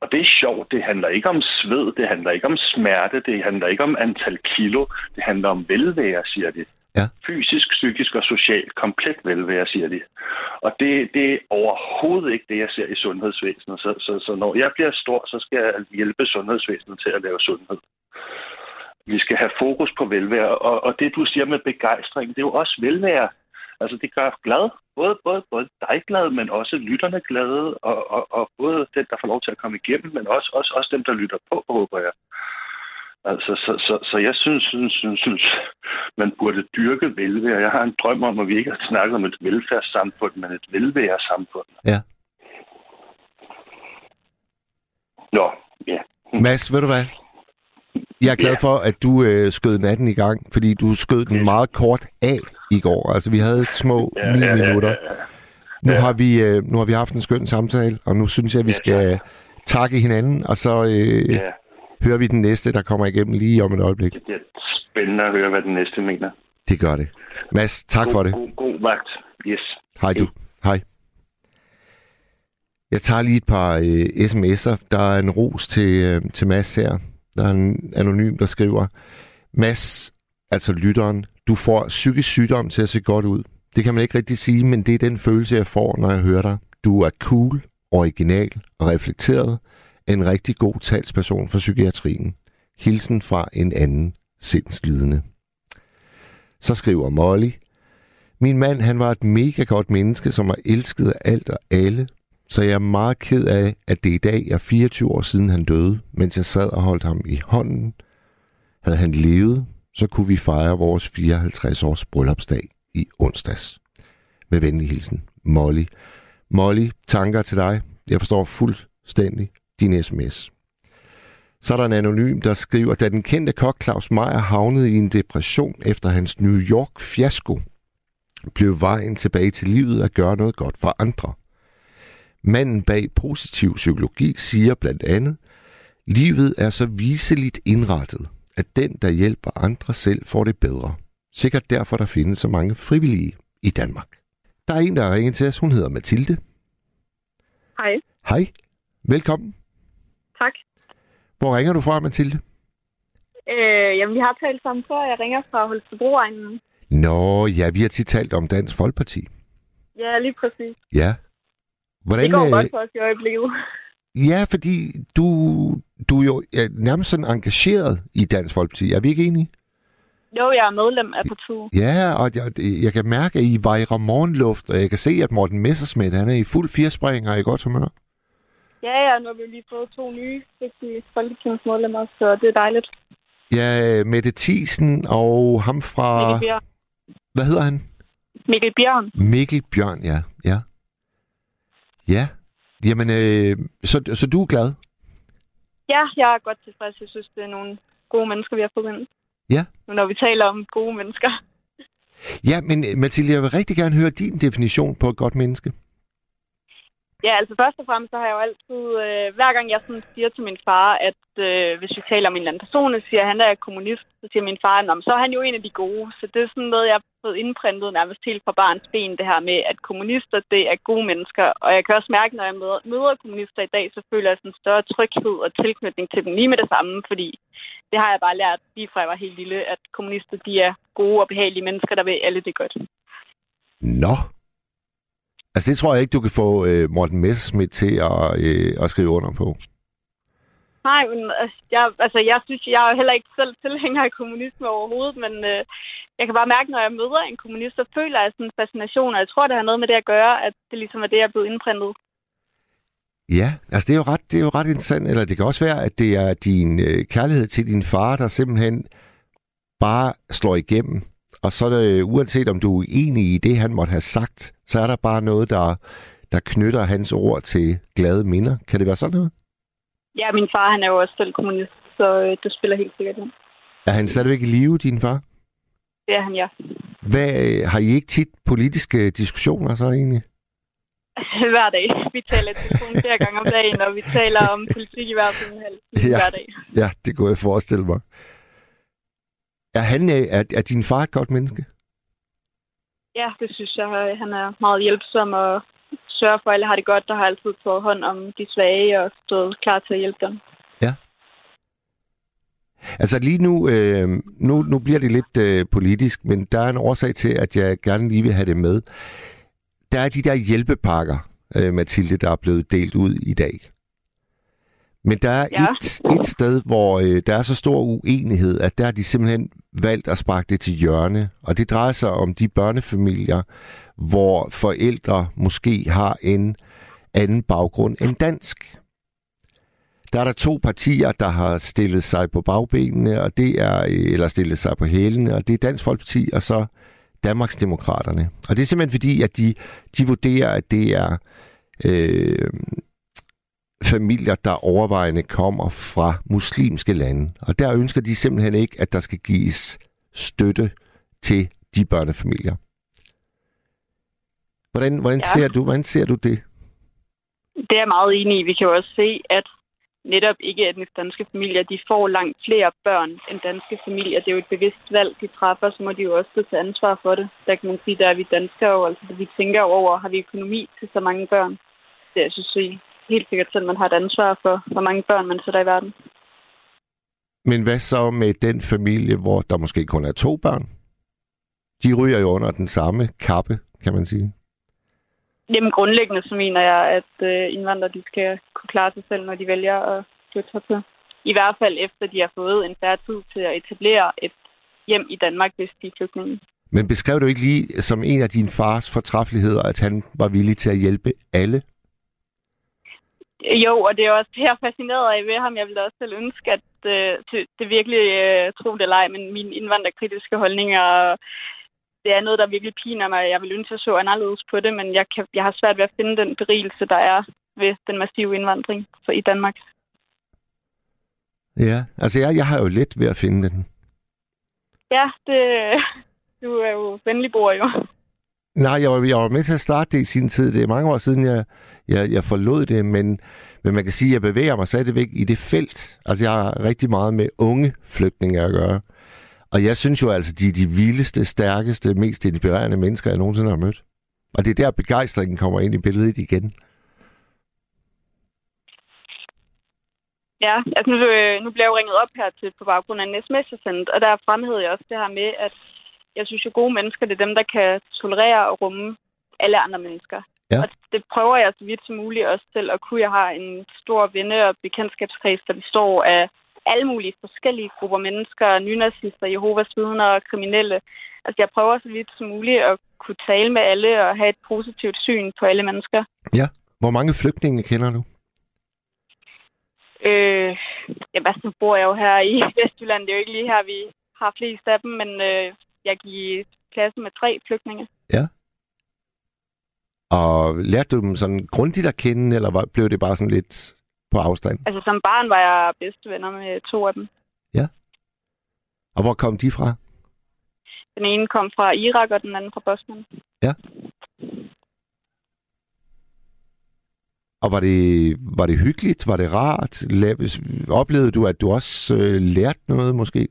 Og det er sjovt. Det handler ikke om sved, det handler ikke om smerte, det handler ikke om antal kilo. Det handler om velvære, siger de. Ja. Fysisk, psykisk og socialt komplet velvære, siger de. Og det, det er overhovedet ikke det, jeg ser i sundhedsvæsenet. Så, så, så når jeg bliver stor, så skal jeg hjælpe sundhedsvæsenet til at lave sundhed. Vi skal have fokus på velvære. Og, og det, du siger med begejstring, det er jo også velvære. Altså, det gør glad. Både, både, både dig glad, men også lytterne glade, og, og, og både den, der får lov til at komme igennem, men også, også, også dem, der lytter på, håber jeg. Altså, så, så, så jeg synes, synes, synes, synes, man burde dyrke velvære. Jeg har en drøm om, at vi ikke har snakket om et velfærdssamfund, men et velværesamfund. Ja. Nå, ja. Mads, ved du hvad? Jeg er glad Ja. for, at du øh, skød natten i gang, fordi du skød den meget kort af i går. Altså, vi havde små Ja, ni ja, ja, minutter. ja, ja. Nu, Ja. har vi, øh, nu har vi haft en skøn samtale, og nu synes jeg, at vi Ja, skal takke hinanden, og så øh, ja. hører vi den næste, der kommer igennem lige om et øjeblik. Det bliver spændende at høre, hvad den næste mener. Det gør det. Mads, tak god, for det. God, god vagt. Yes. Hej du. Hej. Jeg tager lige et par øh, sms'er. Der er en ros til, øh, til Mads her. Der er en anonym, der skriver, Mads, altså lytteren, du får psykisk sygdom til at se godt ud. Det kan man ikke rigtig sige, men det er den følelse, jeg får, når jeg hører dig. Du er cool, original og reflekteret. En rigtig god talsperson for psykiatrien. Hilsen fra en anden sindslidende. Så skriver Molly, min mand, han var et mega godt menneske, som var elsket af alt og alle, så jeg er meget ked af, at det i dag er 24 år siden han døde, mens jeg sad og holdt ham i hånden. Havde han levet, så kunne vi fejre vores 54 års bryllupsdag i onsdags. Med venlig hilsen, Molly. Molly, tanker til dig. Jeg forstår fuldstændig din sms. Så er der en anonym, der skriver, da den kendte kok Claus Meier havnede i en depression efter hans New York-fiasko, blev vejen tilbage til livet at gøre noget godt for andre. Manden bag positiv psykologi siger blandt andet, livet er så viseligt indrettet, at den, der hjælper andre selv, får det bedre. Sikkert derfor, der findes så mange frivillige i Danmark. Der er en, der har ringet til os. Hun hedder Mathilde. Hej. Hej. Velkommen. Tak. Hvor ringer du fra, Mathilde? Øh, jamen, vi har talt sammen før. Jeg ringer fra Holstebro-egnen. Nå, ja, vi har tit talt om Dansk Folkeparti. Ja, lige præcis. Ja. Hvordan, Det går øh, godt for os i øjeblikket. Ja, fordi du, du er jo ja, nærmest sådan engageret i Dansk Folkeparti. Er vi ikke enige? Jo, jeg er medlem af partiet. Ja, og jeg, jeg kan mærke, at I vejrer morgenluft, og jeg kan se, at Morten Messerschmidt, han er i fuld firespring og i godt humør. Ja, ja, nu har vi lige fået to nye vigtige folketingsmedlemmer, så det er dejligt. Ja, Mette Thiesen og ham fra... Mikkel Bjørn. Hvad hedder han? Mikkel Bjørn. Mikkel Bjørn, ja. Ja. Ja. Jamen, øh, så, så du er glad? Ja, jeg er godt tilfreds. Jeg synes, det er nogle gode mennesker, vi har fået ind. Ja. Nu når vi taler om gode mennesker. Ja, men øh, Mathilde, jeg vil rigtig gerne høre din definition på et godt menneske. Ja, altså først og fremmest, så har jeg jo altid, øh, hver gang jeg sådan siger til min far, at øh, hvis vi taler om en eller anden person, så siger, han, at han er kommunist, så siger min far, at så er han jo en af de gode. Så det er sådan noget, jeg har fået indprintet nærmest helt fra barns ben, det her med, at kommunister, det er gode mennesker. Og jeg kan også mærke, når jeg møder, møder kommunister i dag, så føler jeg sådan en større tryghed og tilknytning til dem lige med det samme, fordi det har jeg bare lært lige fra jeg var helt lille, at kommunister, de er gode og behagelige mennesker, der vil alle det godt. Nå. Altså, det tror jeg ikke, du kan få øh, Morten Messerschmidt til at, øh, at skrive under på. Nej, men øh, jeg, altså, jeg synes, jeg er heller ikke selv tilhænger af kommunisme overhovedet, men øh, jeg kan bare mærke, når jeg møder en kommunist, så føler jeg sådan en fascination, og jeg tror, det har noget med det at gøre, at det ligesom er det, jeg er blevet indprintet. Ja, altså det er jo ret, det er jo ret interessant. Eller det kan også være, at det er din øh, kærlighed til din far, der simpelthen bare slår igennem. Og så er det, uanset om du er enig i det, han måtte have sagt, så er der bare noget, der, der knytter hans ord til glade minder. Kan det være sådan noget? Ja, min far, han er jo også selv kommunist, så øh, det spiller helt sikkert ind. Er han stadigvæk i live, din far? Det er han, ja. Hvad, øh, har I ikke tit politiske diskussioner så egentlig? hver dag. Vi taler telefon flere gange om dagen, og vi taler om politik i hvert fald Ja. hver dag. Ja, det kunne jeg forestille mig. Er, han, øh, er, er din far et godt menneske? Ja, det synes jeg. Øh, han er meget hjælpsom og sørger for, at alle har det godt, der har altid taget hånd om de svage og stået klar til at hjælpe dem. Ja. Altså lige nu, øh, nu, nu bliver det lidt øh, politisk, men der er en årsag til, at jeg gerne lige vil have det med. Der er de der hjælpepakker, øh, Mathilde, der er blevet delt ud i dag. Men der er Ja. et, et sted, hvor øh, der er så stor uenighed, at der har de simpelthen valgt at sparke det til hjørne. Og det drejer sig om de børnefamilier, hvor forældre måske har en anden baggrund end dansk. Der er der to partier, der har stillet sig på bagbenene, og det er, øh, eller stillet sig på hælene, og det er Dansk Folkeparti og så Danmarksdemokraterne. Og det er simpelthen fordi, at de, de vurderer, at det er øh, familier, der overvejende kommer fra muslimske lande. Og der ønsker de simpelthen ikke, at der skal gives støtte til de børnefamilier. Hvordan, hvordan, Ja. ser, du, hvordan ser du det? Det er jeg meget enig i. Vi kan jo også se, at netop ikke etnisk danske familier, de får langt flere børn end danske familier. Det er jo et bevidst valg, de træffer, så må de jo også til ansvar for det. Der kan man sige, der er vi danskere jo, altså vi tænker over, har vi økonomi til så mange børn? Det jeg synes helt sikkert selv, man har et ansvar for, hvor mange børn man sætter i verden. Men hvad så med den familie, hvor der måske kun er to børn? De ryger jo under den samme kappe, kan man sige. Jamen grundlæggende så mener jeg, at øh, indvandrere de skal kunne klare sig selv, når de vælger at flytte hertil. I hvert fald efter de har fået en færre tid til at etablere et hjem i Danmark, hvis de er flygtninge. Men beskrev du ikke lige som en af din fars fortræffeligheder, at han var villig til at hjælpe alle? Jo, og det er også det, jeg er fascineret af ved ham. Jeg ville også selv ønske, at øh, det, det virkelig øh, tro det eller ej, men mine indvandrerkritiske holdninger, det er noget, der virkelig piner mig. Jeg vil ønske, at jeg så anderledes på det, men jeg, kan, jeg har svært ved at finde den berigelse, der er ved den massive indvandring for i Danmark. Ja, altså jeg, jeg har jo let ved at finde den. Ja, det, du er jo venligbror jo. Nej, jeg var, jeg var med til at starte det i sin tid. Det er mange år siden, jeg, jeg, jeg forlod det, men, men man kan sige, at jeg bevæger mig stadigvæk i det felt. Altså, jeg har rigtig meget med unge flygtninge at gøre. Og jeg synes jo altså, de er de vildeste, stærkeste, mest inspirerende mennesker, jeg nogensinde har mødt. Og det er der, begejstringen kommer ind i billedet igen. Ja, altså nu, øh, nu bliver jeg jo ringet op her til på baggrund af en sms, jeg sendte, og der fremhævede jeg også det her med, at jeg synes jo, gode mennesker, det er dem, der kan tolerere og rumme alle andre mennesker. Ja. Og det prøver jeg så vidt som muligt også til at kunne. Jeg har en stor venne- og bekendtskabskreds, der består af alle mulige forskellige grupper mennesker, nynazister, Jehovas vidner og kriminelle. Altså jeg prøver så vidt som muligt at kunne tale med alle og have et positivt syn på alle mennesker. Hvor mange flygtninge kender du? Øh, jamen, altså, nu bor jeg jo her i Vestjylland. Det er jo ikke lige her, vi har flest af dem, men øh, jeg gik i klasse med tre flygtninge. Og lærte du dem sådan grundigt at kende, eller var, blev det bare sådan lidt på afstand? Altså, som barn var jeg bedste venner med to af dem. Og hvor kom de fra? Den ene kom fra Irak, og den anden fra Bosnien. Og var det, var det hyggeligt? Var det rart? Oplevede du, at du også øh, lærte noget måske?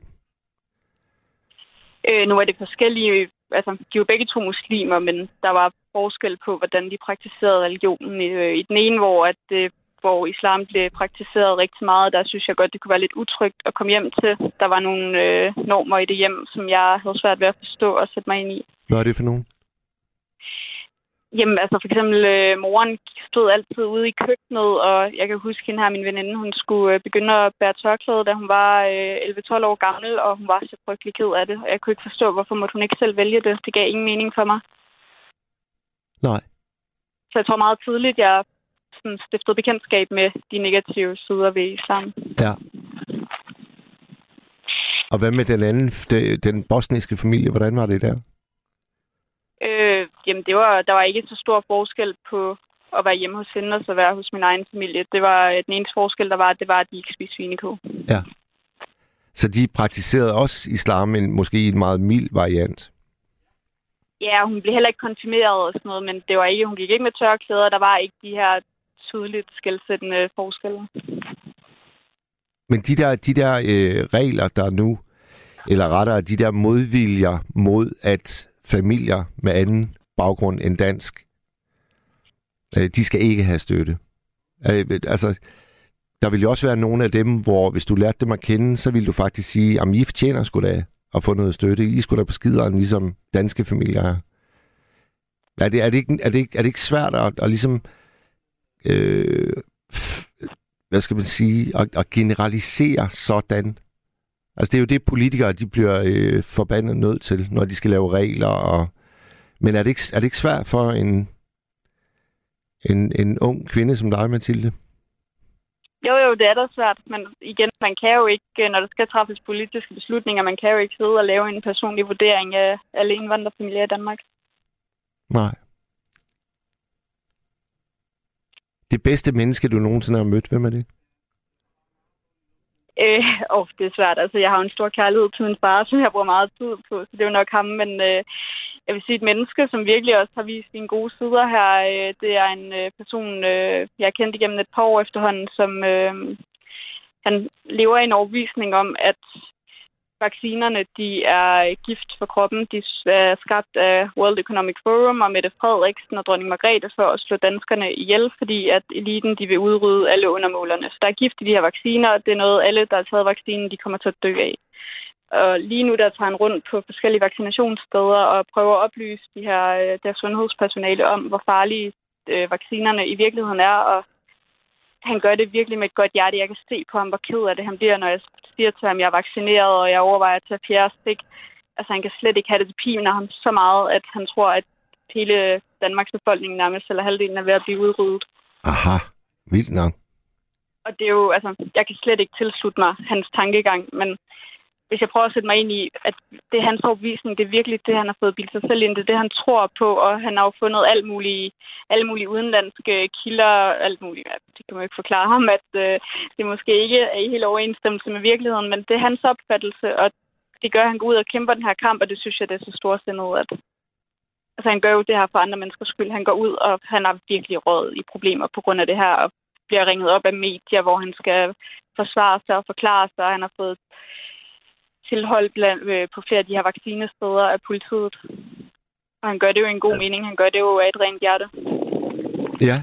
Øh, nu er det forskellige... Altså, de er jo begge to muslimer, men der var forskel på, hvordan de praktiserede religionen. Øh, I den ene, hvor, at, øh, hvor islam blev praktiseret rigtig meget, der synes jeg godt, det kunne være lidt utrygt at komme hjem til. Der var nogle øh, normer i det hjem, som jeg havde svært ved at forstå og sætte mig ind i. Hvad er det for nogen? Jamen, altså for eksempel, øh, moren stod altid ude i køkkenet, og jeg kan huske hende her, min veninde, hun skulle øh, begynde at bære tørklæde, da hun var øh, 11-12 år gammel, og hun var så frygtelig ked af det. Og jeg kunne ikke forstå, hvorfor måtte hun ikke selv vælge det. Det gav ingen mening for mig. Nej. Så jeg tror meget tidligt, jeg sådan, stiftede bekendtskab med de negative sider ved islam. Ja. Og hvad med den anden, de- den bosniske familie? Hvordan var det der? Øh, jamen, det var, der var ikke så stor forskel på at være hjemme hos hende og så være hos min egen familie. Det var den eneste forskel, der var, det var, at de ikke spiste svinekød. Så de praktiserede også islam, men måske i en meget mild variant. Ja, hun blev heller ikke konfirmeret og sådan noget, men det var ikke, hun gik ikke med tørklæder, der var ikke de her tydeligt skældsættende forskelle. Men de der, de der øh, regler, der nu, eller rettere de der modviljer mod, at familier med anden baggrund end dansk, øh, de skal ikke have støtte. Øh, altså, der vil jo også være nogle af dem, hvor hvis du lærte dem at kende, så vil du faktisk sige, at I fortjener sgu da at få noget støtte. I skulle da på skideren, ligesom danske familier er. Er det, er det, ikke, er det, ikke, er det ikke svært at, at ligesom, øh, hvad skal man sige, at, at generalisere sådan? Altså det er jo det, politikere de bliver øh, forbandet nødt til, når de skal lave regler. Og... Men er det, ikke, er det ikke svært for en, en, en ung kvinde som dig, Mathilde? Jo, jo, det er da svært, men igen, man kan jo ikke, øh, når der skal træffes politiske beslutninger, man kan jo ikke sidde og lave en personlig vurdering af alle indvandrerfamilier i Danmark. Nej. Det bedste menneske, du nogensinde har mødt, hvem er det? Øh, og det er svært. Altså, jeg har en stor kærlighed til min far, som jeg bruger meget tid på, så det er jo nok ham. Men øh, jeg vil sige, et menneske, som virkelig også har vist sine gode sider her, øh, det er en øh, person, øh, jeg har kendt igennem et par år efterhånden, som øh, han lever i en overvisning om, at vaccinerne de er gift for kroppen. De er skabt af World Economic Forum og Mette Frederiksen og dronning Margrethe for at slå danskerne ihjel, fordi at eliten de vil udrydde alle undermålerne. Så der er gift i de her vacciner, og det er noget, alle, der har taget vaccinen, de kommer til at dø af. Og lige nu der tager han rundt på forskellige vaccinationssteder og prøver at oplyse de her, øh, der sundhedspersonale om, hvor farlige øh, vaccinerne i virkeligheden er, og han gør det virkelig med et godt hjerte. Jeg kan se på ham, hvor ked af det han bliver, når jeg siger til ham, at jeg er vaccineret, og jeg overvejer at tage fjerde stik. Altså, han kan slet ikke have det til piner ham så meget, at han tror, at hele Danmarks befolkning nærmest, eller halvdelen er ved at blive udryddet. Aha, vildt nok. Og det er jo, altså, jeg kan slet ikke tilslutte mig hans tankegang, men hvis jeg prøver at sætte mig ind i, at det er hans overbevisning, det er virkelig det, han har fået bildt sig selv ind, det er det, han tror på, og han har jo fundet alt mulige, alle mulige udenlandske kilder, alt muligt, ja, det kan man jo ikke forklare ham, at øh, det måske ikke er i helt overensstemmelse med virkeligheden, men det er hans opfattelse, og det gør, at han går ud og kæmper den her kamp, og det synes jeg, det er så storsindet, at altså, han gør jo det her for andre menneskers skyld. Han går ud, og han har virkelig råd i problemer på grund af det her, og bliver ringet op af medier, hvor han skal forsvare sig og forklare sig, og han har fået tilhold blandt, øh, på flere af de her vaccinesteder af politiet. Og han gør det jo i en god ja. mening. Han gør det jo af et rent hjerte. Ja.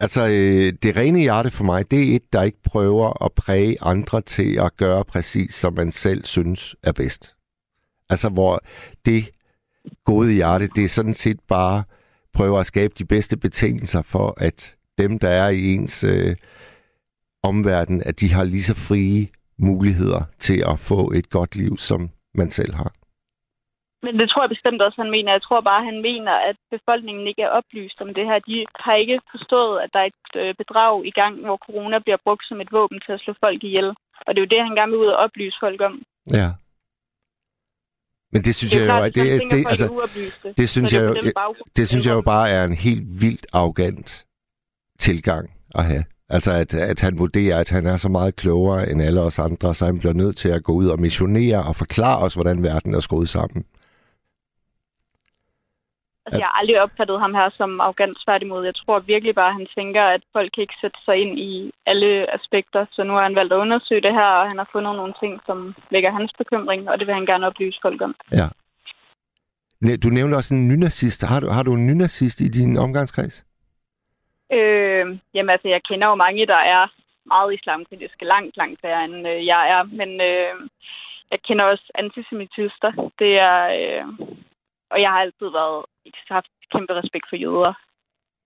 Altså, øh, det rene hjerte for mig, det er et, der ikke prøver at præge andre til at gøre præcis, som man selv synes er bedst. Altså, hvor det gode hjerte, det er sådan set bare prøver at skabe de bedste betingelser for, at dem, der er i ens øh, omverden, at de har lige så frie muligheder til at få et godt liv, som man selv har. Men det tror jeg bestemt også, han mener. Jeg tror bare, han mener, at befolkningen ikke er oplyst om det her. De har ikke forstået, at der er et øh, bedrag i gang, hvor corona bliver brugt som et våben til at slå folk ihjel. Og det er jo det, han gerne vil ud og oplyse folk om. Ja. Men det synes det jeg jo, at det, det, det, altså, det synes jeg jo, det synes jeg jo bare er en helt vildt arrogant tilgang at have. Altså, at, at han vurderer, at han er så meget klogere end alle os andre, så han bliver nødt til at gå ud og missionere og forklare os, hvordan verden er skruet sammen. Altså, jeg har aldrig opfattet ham her som arrogant tværtimod. Jeg tror virkelig bare, at han tænker, at folk kan ikke sætte sig ind i alle aspekter. Så nu har han valgt at undersøge det her, og han har fundet nogle ting, som vækker hans bekymring, og det vil han gerne oplyse folk om. Ja. Du nævnte også en nynazist. Har du, har du en nynazist i din omgangskreds? Øh, jamen altså, jeg kender jo mange, der er meget islamkritiske, langt, langt værre end øh, jeg er. Men øh, jeg kender også antisemitister. Det er, øh, og jeg har altid været haft kæmpe respekt for jøder.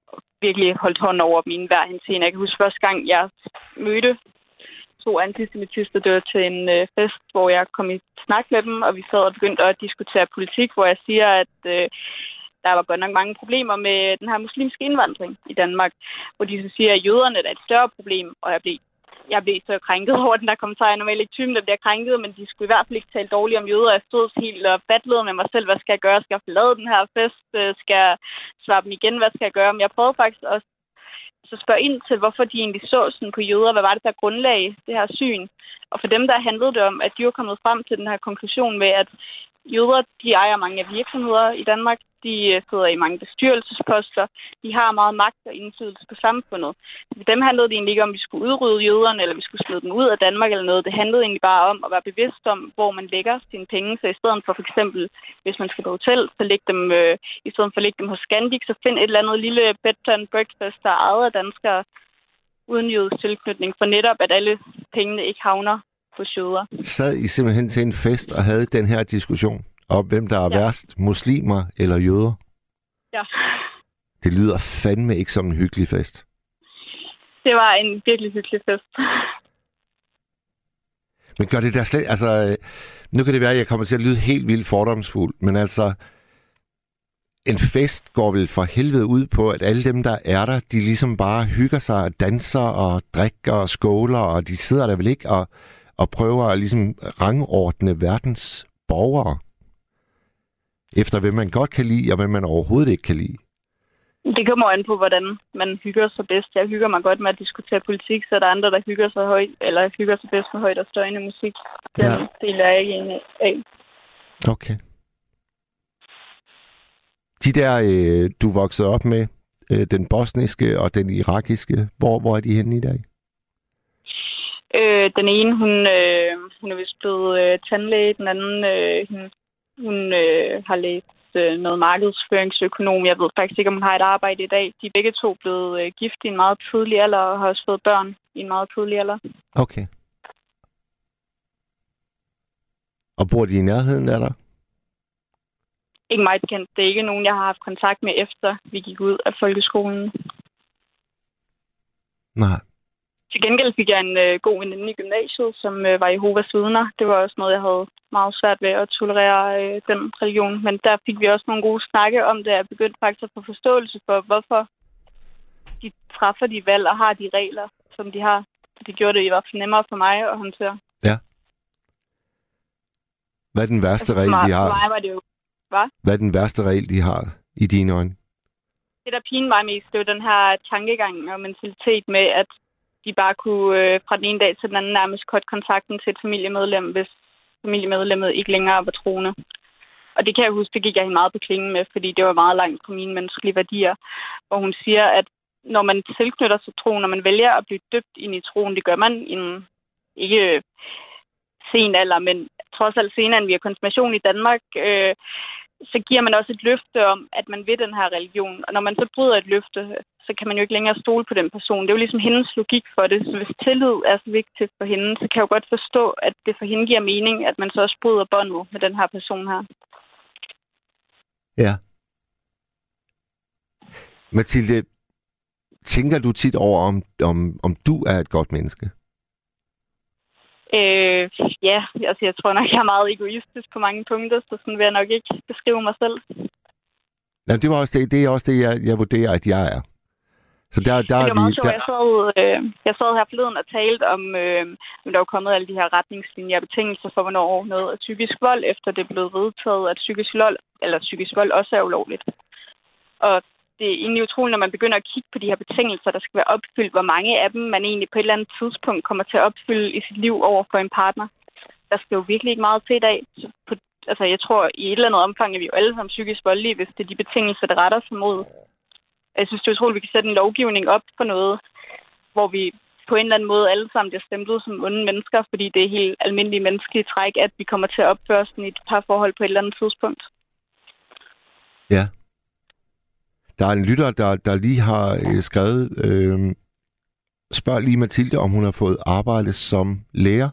Og virkelig holdt hånden over mine hver henseende. Jeg kan huske første gang, jeg mødte to antisemitister. Det var til en øh, fest, hvor jeg kom i snak med dem, og vi sad og begyndte at diskutere politik, hvor jeg siger, at øh, der var godt nok mange problemer med den her muslimske indvandring i Danmark, hvor de så siger, at jøderne er et større problem, og jeg blev jeg blev så krænket over den der kommentar. Jeg er normalt ikke typen, der bliver krænket, men de skulle i hvert fald ikke tale dårligt om jøder. Jeg stod helt og battlede med mig selv. Hvad skal jeg gøre? Skal jeg forlade den her fest? Øh, skal jeg svare dem igen? Hvad skal jeg gøre? Men jeg prøvede faktisk også så spørge ind til, hvorfor de egentlig så sådan på jøder. Hvad var det, der grundlag det her syn? Og for dem, der handlede det om, at de var kommet frem til den her konklusion med, at jøder, de ejer mange af virksomheder i Danmark. De øh, sidder i mange bestyrelsesposter. De har meget magt og indflydelse på samfundet. For dem handlede det egentlig ikke om, at vi skulle udrydde jøderne, eller vi skulle smide dem ud af Danmark eller noget. Det handlede egentlig bare om at være bevidst om, hvor man lægger sine penge. Så i stedet for for eksempel, hvis man skal på hotel, så læg dem, øh, i stedet for at lægge dem hos Scandic, så find et eller andet lille bed and breakfast, der er ejet af danskere uden jødisk tilknytning, for netop at alle pengene ikke havner på jøder. Sad I simpelthen til en fest og havde den her diskussion om, hvem der er ja. værst, muslimer eller jøder? Ja. Det lyder fandme ikke som en hyggelig fest. Det var en virkelig hyggelig fest. Men gør det der slet... Altså, øh, nu kan det være, at jeg kommer til at lyde helt vildt fordomsfuld, men altså, en fest går vel for helvede ud på, at alle dem, der er der, de ligesom bare hygger sig og danser og drikker og skåler, og de sidder der vel ikke og, og prøver at ligesom rangordne verdens borgere efter hvem man godt kan lide, og hvem man overhovedet ikke kan lide. Det kommer an på, hvordan man hygger sig bedst. Jeg hygger mig godt med at diskutere politik, så der er andre, der hygger sig højt, eller hygger sig bedst med højt og støjende musik. Den ja. del er jeg ikke en af. Okay. De der, øh, du voksede op med, øh, den bosniske og den irakiske, hvor, hvor er de henne i dag? Øh, den ene, hun, øh, hun er vist blevet øh, tandlæge. Den anden, øh, hun, hun øh, har læst øh, noget markedsføringsøkonom. Jeg ved faktisk ikke, om hun har et arbejde i dag. De er begge to blevet øh, gift i en meget tidlig alder og har også fået børn i en meget tidlig alder. Okay. Og bor de i nærheden af dig? Ikke meget bekendt. Det er ikke nogen, jeg har haft kontakt med, efter vi gik ud af folkeskolen. Nej. Til gengæld fik jeg en øh, god veninde i gymnasiet, som øh, var Jehovas vidner. Det var også noget, jeg havde meget svært ved at tolerere øh, den religion. Men der fik vi også nogle gode snakke om det, jeg begyndte faktisk at få forståelse for, hvorfor de træffer de valg og har de regler, som de har. Det gjorde det i hvert fald nemmere for mig at håndtere. Ja. Hvad er den værste altså, regel, de har? For mig var det jo... Hvad? Hvad er den værste regel, de har i dine øjne? Det, der piner mig mest, det er den her tankegang og mentalitet med, at de bare kunne øh, fra den ene dag til den anden nærmest kort kontakten til et familiemedlem, hvis familiemedlemmet ikke længere var troende. Og det kan jeg huske, det gik jeg hende meget på klingen med, fordi det var meget langt på mine menneskelige værdier. Hvor hun siger, at når man tilknytter sig troen, når man vælger at blive døbt ind i troen, det gør man i en ikke øh, sen alder, men trods alt senere end vi har konfirmation i Danmark, øh, så giver man også et løfte om, at man vil den her religion. Og når man så bryder et løfte, så kan man jo ikke længere stole på den person. Det er jo ligesom hendes logik for det. Så hvis tillid er så vigtigt for hende, så kan jeg jo godt forstå, at det for hende giver mening, at man så også bryder båndet med den her person her. Ja. Mathilde, tænker du tit over, om, om, om du er et godt menneske? Øh, ja, altså jeg tror nok, jeg er meget egoistisk på mange punkter, så sådan vil jeg nok ikke beskrive mig selv. Ja, det, var også det, det er også det, jeg, jeg vurderer, at jeg er. Så der, der det var meget sjovt. Der... Jeg, sad, øh, jeg sad her forleden og talte om, øh, der var kommet alle de her retningslinjer og betingelser for, hvornår noget er psykisk vold, efter det blev vedtaget, at psykisk vold, eller psykisk vold også er ulovligt. Og det er egentlig utroligt, når man begynder at kigge på de her betingelser, der skal være opfyldt, hvor mange af dem man egentlig på et eller andet tidspunkt kommer til at opfylde i sit liv over for en partner. Der skal jo virkelig ikke meget til i dag. Så på, altså, jeg tror, i et eller andet omfang er vi jo alle sammen psykisk voldelige, hvis det er de betingelser, der retter sig mod. Jeg synes, det er utroligt, at vi kan sætte en lovgivning op for noget, hvor vi på en eller anden måde alle sammen bliver stemplet som onde mennesker, fordi det er helt almindelige menneskelige træk, at vi kommer til at opføre sådan et par forhold på et eller andet tidspunkt. Ja, der er en lytter, der, der lige har øh, skrevet, øh, spørg lige Mathilde, om hun har fået arbejde som lærer.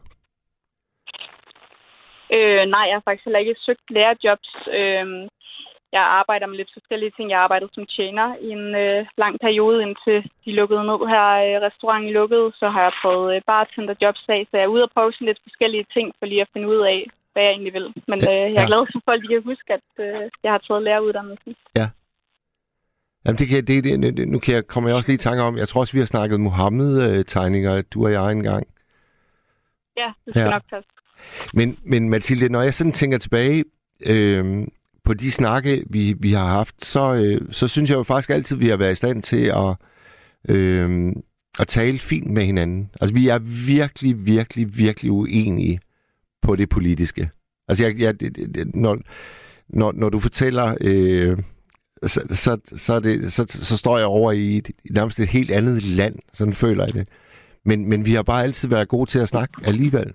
Øh, nej, jeg har faktisk heller ikke søgt lærerjobs. Øh, jeg arbejder med lidt forskellige ting. Jeg arbejdede som tjener i en øh, lang periode, indtil de lukkede ned her. Øh, restauranten lukkede, så har jeg prøvet øh, bartenderjobs af, så jeg er ude og prøve sådan lidt forskellige ting, for lige at finde ud af, hvad jeg egentlig vil. Men øh, jeg er ja. glad for, at folk kan huske, at øh, jeg har taget læreruddannelsen. Ja, Jamen, det kan, det, det, det, nu kan jeg, kommer jeg også lige i tanke om, jeg tror også, vi har snakket Mohammed-tegninger, du og jeg engang. Ja, det skal ja. nok passe. Men, men Mathilde, når jeg sådan tænker tilbage øh, på de snakke, vi, vi har haft, så, øh, så synes jeg jo faktisk altid, vi har været i stand til at, øh, og tale fint med hinanden. Altså, vi er virkelig, virkelig, virkelig uenige på det politiske. Altså, jeg, jeg, når, når, når du fortæller... Øh, så, så, så, er det, så, så står jeg over i et, nærmest et helt andet land. Sådan føler jeg det. Men, men vi har bare altid været gode til at snakke alligevel.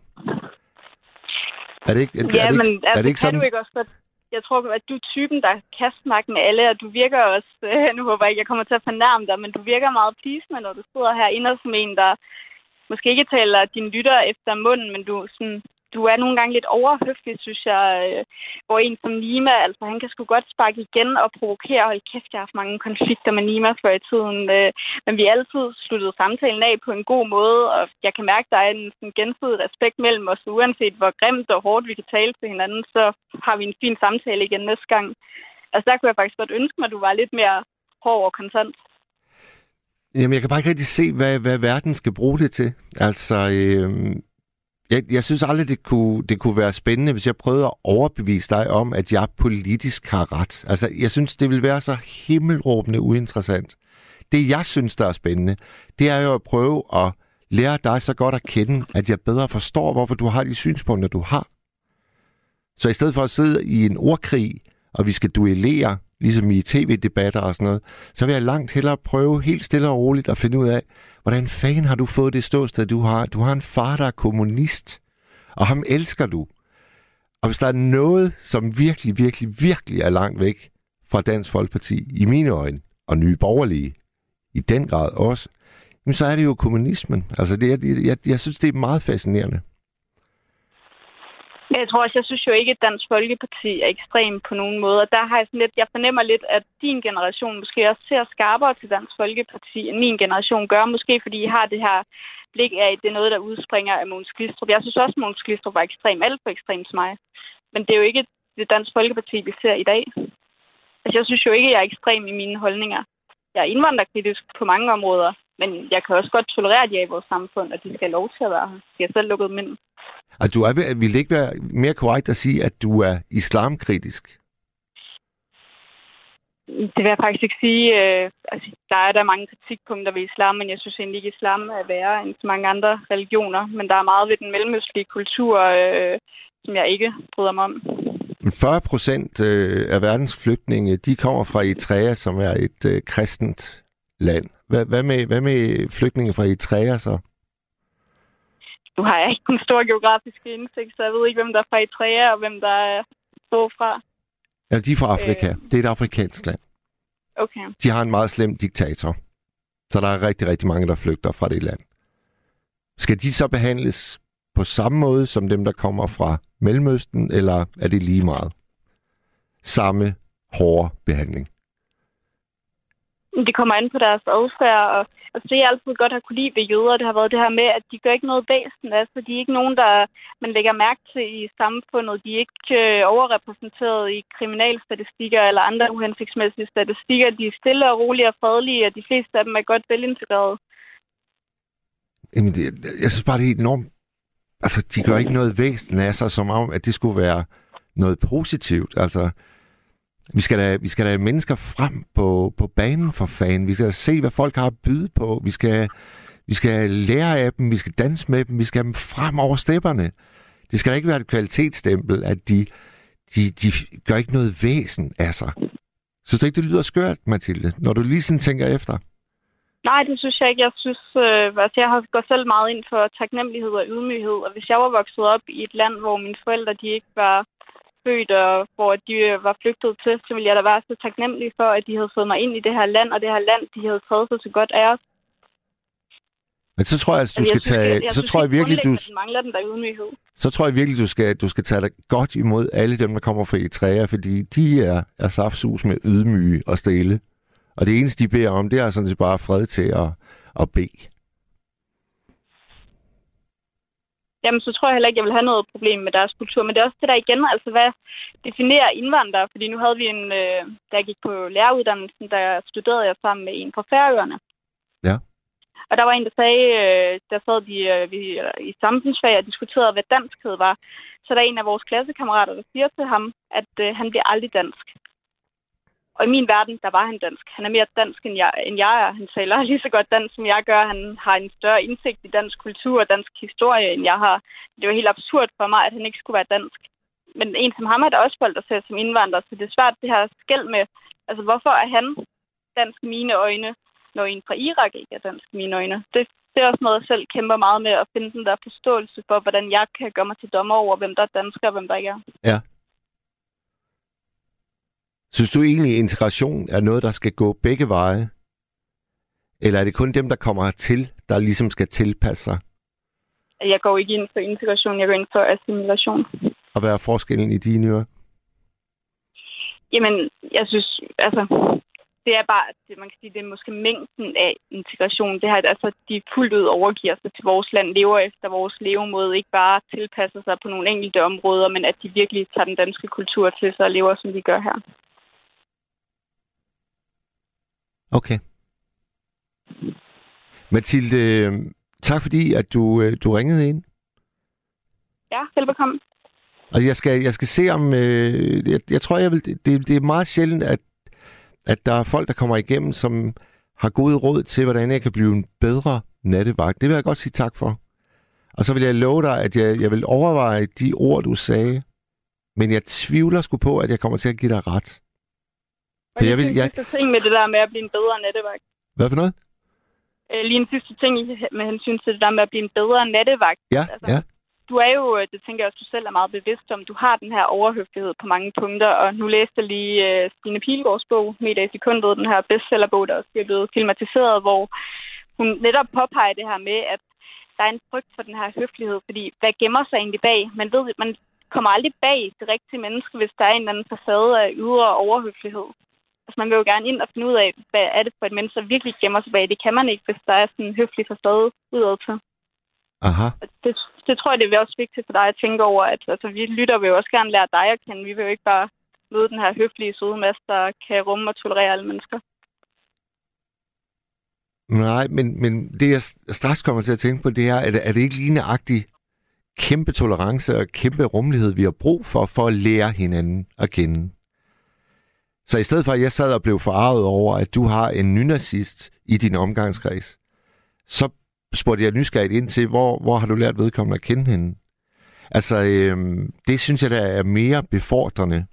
Er det ikke, ja, er det men ikke, altså, er det ikke kan sådan? du ikke også godt... Jeg tror, at du er typen, der kan snakke med alle, og du virker også... Øh, nu håber jeg ikke, jeg kommer til at fornærme dig, men du virker meget pleasende, når du sidder herinde som en, der måske ikke taler dine lytter efter munden, men du sådan du er nogle gange lidt overhøflig, synes jeg. Øh, hvor en som Nima, altså han kan sgu godt sparke igen og provokere. Hold kæft, jeg har haft mange konflikter med Nima før i tiden. Øh, men vi har altid sluttet samtalen af på en god måde, og jeg kan mærke, at der er en sådan, gensidig respekt mellem os. Uanset hvor grimt og hårdt vi kan tale til hinanden, så har vi en fin samtale igen næste gang. Altså der kunne jeg faktisk godt ønske mig, at du var lidt mere hård og kontant. Jamen, jeg kan bare ikke rigtig se, hvad, hvad verden skal bruge det til. Altså, øh, jeg, jeg synes aldrig, det kunne, det kunne være spændende, hvis jeg prøvede at overbevise dig om, at jeg politisk har ret. Altså, jeg synes, det vil være så himmelråbende uinteressant. Det, jeg synes, der er spændende, det er jo at prøve at lære dig så godt at kende, at jeg bedre forstår, hvorfor du har de synspunkter, du har. Så i stedet for at sidde i en ordkrig, og vi skal duellere, ligesom i tv-debatter og sådan noget, så vil jeg langt hellere prøve helt stille og roligt at finde ud af, hvordan fanden har du fået det ståsted, du har? Du har en far, der er kommunist, og ham elsker du. Og hvis der er noget, som virkelig, virkelig, virkelig er langt væk fra Dansk Folkeparti, i mine øjne, og nye borgerlige, i den grad også, jamen så er det jo kommunismen. Altså, det er, jeg, jeg synes, det er meget fascinerende. Jeg tror også, jeg synes jo ikke, at Dansk Folkeparti er ekstrem på nogen måde. Og der har jeg sådan lidt, jeg fornemmer lidt, at din generation måske også ser skarpere til Dansk Folkeparti, end min generation gør. Måske fordi I har det her blik af, at det er noget, der udspringer af Måns Glistrup. Jeg synes også, at Måns Glistrup var ekstrem, alt for ekstrem som mig. Men det er jo ikke det Dansk Folkeparti, vi ser i dag. Altså, jeg synes jo ikke, at jeg er ekstrem i mine holdninger. Jeg er indvandrerkritisk på mange områder, men jeg kan også godt tolerere, at de er i vores samfund, og de skal have lov til at være her. De har selv lukket dem ind. Og du er, vil ikke være mere korrekt at sige, at du er islamkritisk? Det vil jeg faktisk ikke sige. Øh, altså, der er der mange kritikpunkter ved islam, men jeg synes egentlig ikke, at islam er værre end så mange andre religioner. Men der er meget ved den mellemøstlige kultur, øh, som jeg ikke bryder mig om. 40 procent øh, af verdens flygtninge, de kommer fra Eritrea, som er et øh, kristent land. Hvad, hvad, med, hvad med flygtninge fra Eritrea så? Nu har jeg ikke en stor geografisk indsigt, så jeg ved ikke, hvem der er fra Eritrea og hvem der er fra. Ja, de er fra Afrika. Øh... Det er et afrikansk land. Okay. De har en meget slem diktator. Så der er rigtig, rigtig mange, der flygter fra det land. Skal de så behandles på samme måde som dem, der kommer fra Mellemøsten, eller er det lige meget? Samme hårde behandling? Det kommer an på deres adfærd, og altså, det jeg altid godt har kunne lide ved jøder, det har været det her med, at de gør ikke noget væsen. Altså, de er ikke nogen, der man lægger mærke til i samfundet. De er ikke øh, overrepræsenteret i kriminalstatistikker eller andre uhensigtsmæssige statistikker. De er stille og rolige og fredelige, og de fleste af dem er godt velintegrerede. Jamen, det, jeg synes bare, det er enormt... Altså, de gør ikke noget væsen af sig, som om, at det skulle være noget positivt. Altså, vi skal da, vi skal da mennesker frem på, på banen for fanden. Vi skal se, hvad folk har at byde på. Vi skal, vi skal lære af dem. Vi skal danse med dem. Vi skal have dem frem over stepperne. Det skal da ikke være et kvalitetsstempel, at de, de, de gør ikke noget væsen af sig. Synes du ikke, det lyder skørt, Mathilde, når du lige sådan tænker efter? Nej, det synes jeg ikke. Jeg synes, øh, altså jeg har selv meget ind for taknemmelighed og ydmyghed. Og hvis jeg var vokset op i et land, hvor mine forældre de ikke var født, og hvor de var flygtet til, så ville jeg da være så taknemmelig for, at de havde fået mig ind i det her land, og det her land, de havde taget sig så godt af os. Men så tror jeg, at du skal tage... Jeg, jeg så tror jeg virkelig, du... mangler den der ydmyghed. Så tror jeg virkelig, du skal, du skal tage dig godt imod alle dem, der kommer fra Eritrea, fordi de er, er saftsus med ydmyge og stille. Og det eneste, de beder om, det er sådan set bare fred til at, at bede. Jamen så tror jeg heller ikke, jeg vil have noget problem med deres kultur. Men det er også det der igen, altså hvad definerer indvandrere? Fordi nu havde vi en, øh, jeg gik på læreruddannelsen, der studerede jeg sammen med en fra Færøerne. Ja. Og der var en, der sagde, øh, der sad de øh, vi, i samfundsfag og diskuterede, hvad danskhed var. Så der er en af vores klassekammerater, der siger til ham, at øh, han bliver aldrig dansk. Og i min verden, der var han dansk. Han er mere dansk, end jeg, end jeg er. Han taler lige så godt dansk, som jeg gør. Han har en større indsigt i dansk kultur og dansk historie, end jeg har. Det var helt absurd for mig, at han ikke skulle være dansk. Men en som ham er der også folk, der ser som indvandrer, så det er svært det her skæld med, altså hvorfor er han dansk i mine øjne, når en fra Irak ikke er dansk i mine øjne. Det, det er også noget, jeg selv kæmper meget med at finde den der forståelse for, hvordan jeg kan gøre mig til dommer over, hvem der er dansker og hvem der ikke er. Ja. Synes du egentlig, at integration er noget, der skal gå begge veje? Eller er det kun dem, der kommer hertil, der ligesom skal tilpasse sig? Jeg går ikke ind for integration, jeg går ind for assimilation. Og hvad er forskellen i dine ører? Jamen, jeg synes, altså, det er bare, det, man kan sige, det er måske mængden af integration. Det her, altså, de fuldt ud overgiver sig til vores land, lever efter vores levemåde, ikke bare tilpasser sig på nogle enkelte områder, men at de virkelig tager den danske kultur til sig og lever, som de gør her. Okay. Mathilde, tak fordi, at du, øh, du ringede ind. Ja, velbekomme. Og jeg skal, jeg skal se om... Øh, jeg, jeg tror, jeg vil, det, det er meget sjældent, at, at der er folk, der kommer igennem, som har gode råd til, hvordan jeg kan blive en bedre nattevagt. Det vil jeg godt sige tak for. Og så vil jeg love dig, at jeg, jeg vil overveje de ord, du sagde. Men jeg tvivler sgu på, at jeg kommer til at give dig ret. For jeg vil, jeg... ting med det der med at blive en bedre nattevagt. Hvad for noget? Øh, lige en sidste ting med hensyn til det der med at blive en bedre nattevagt. Ja, altså, ja. Du er jo, det tænker jeg også, du selv er meget bevidst om, du har den her overhøflighed på mange punkter, og nu læste jeg lige uh, Stine Pilgaards bog, Meter i sekundet, den her bestsellerbog, der også er blevet filmatiseret, hvor hun netop påpeger det her med, at der er en frygt for den her høflighed, fordi hvad gemmer sig egentlig bag? Man ved, man kommer aldrig bag det rigtige menneske, hvis der er en eller anden facade af ydre overhøflighed. Altså, man vil jo gerne ind og finde ud af, hvad er det for et menneske, der virkelig gemmer sig bag. Det kan man ikke, hvis der er sådan en høflig facade udad til. Aha. Det, det tror jeg, det er også vigtigt for dig at tænke over, at altså, vi lytter vil jo også gerne lære dig at kende. Vi vil jo ikke bare møde den her høflige søde masse, der kan rumme og tolerere alle mennesker. Nej, men, men det jeg straks kommer til at tænke på, det er, at er det ikke lige nøjagtigt kæmpe tolerance og kæmpe rummelighed, vi har brug for, for at lære hinanden at kende? Så i stedet for, at jeg sad og blev forarvet over, at du har en nynazist i din omgangskreds, så spurgte jeg nysgerrigt ind til, hvor, hvor har du lært vedkommende at kende hende? Altså, øhm, det synes jeg, der er mere befordrende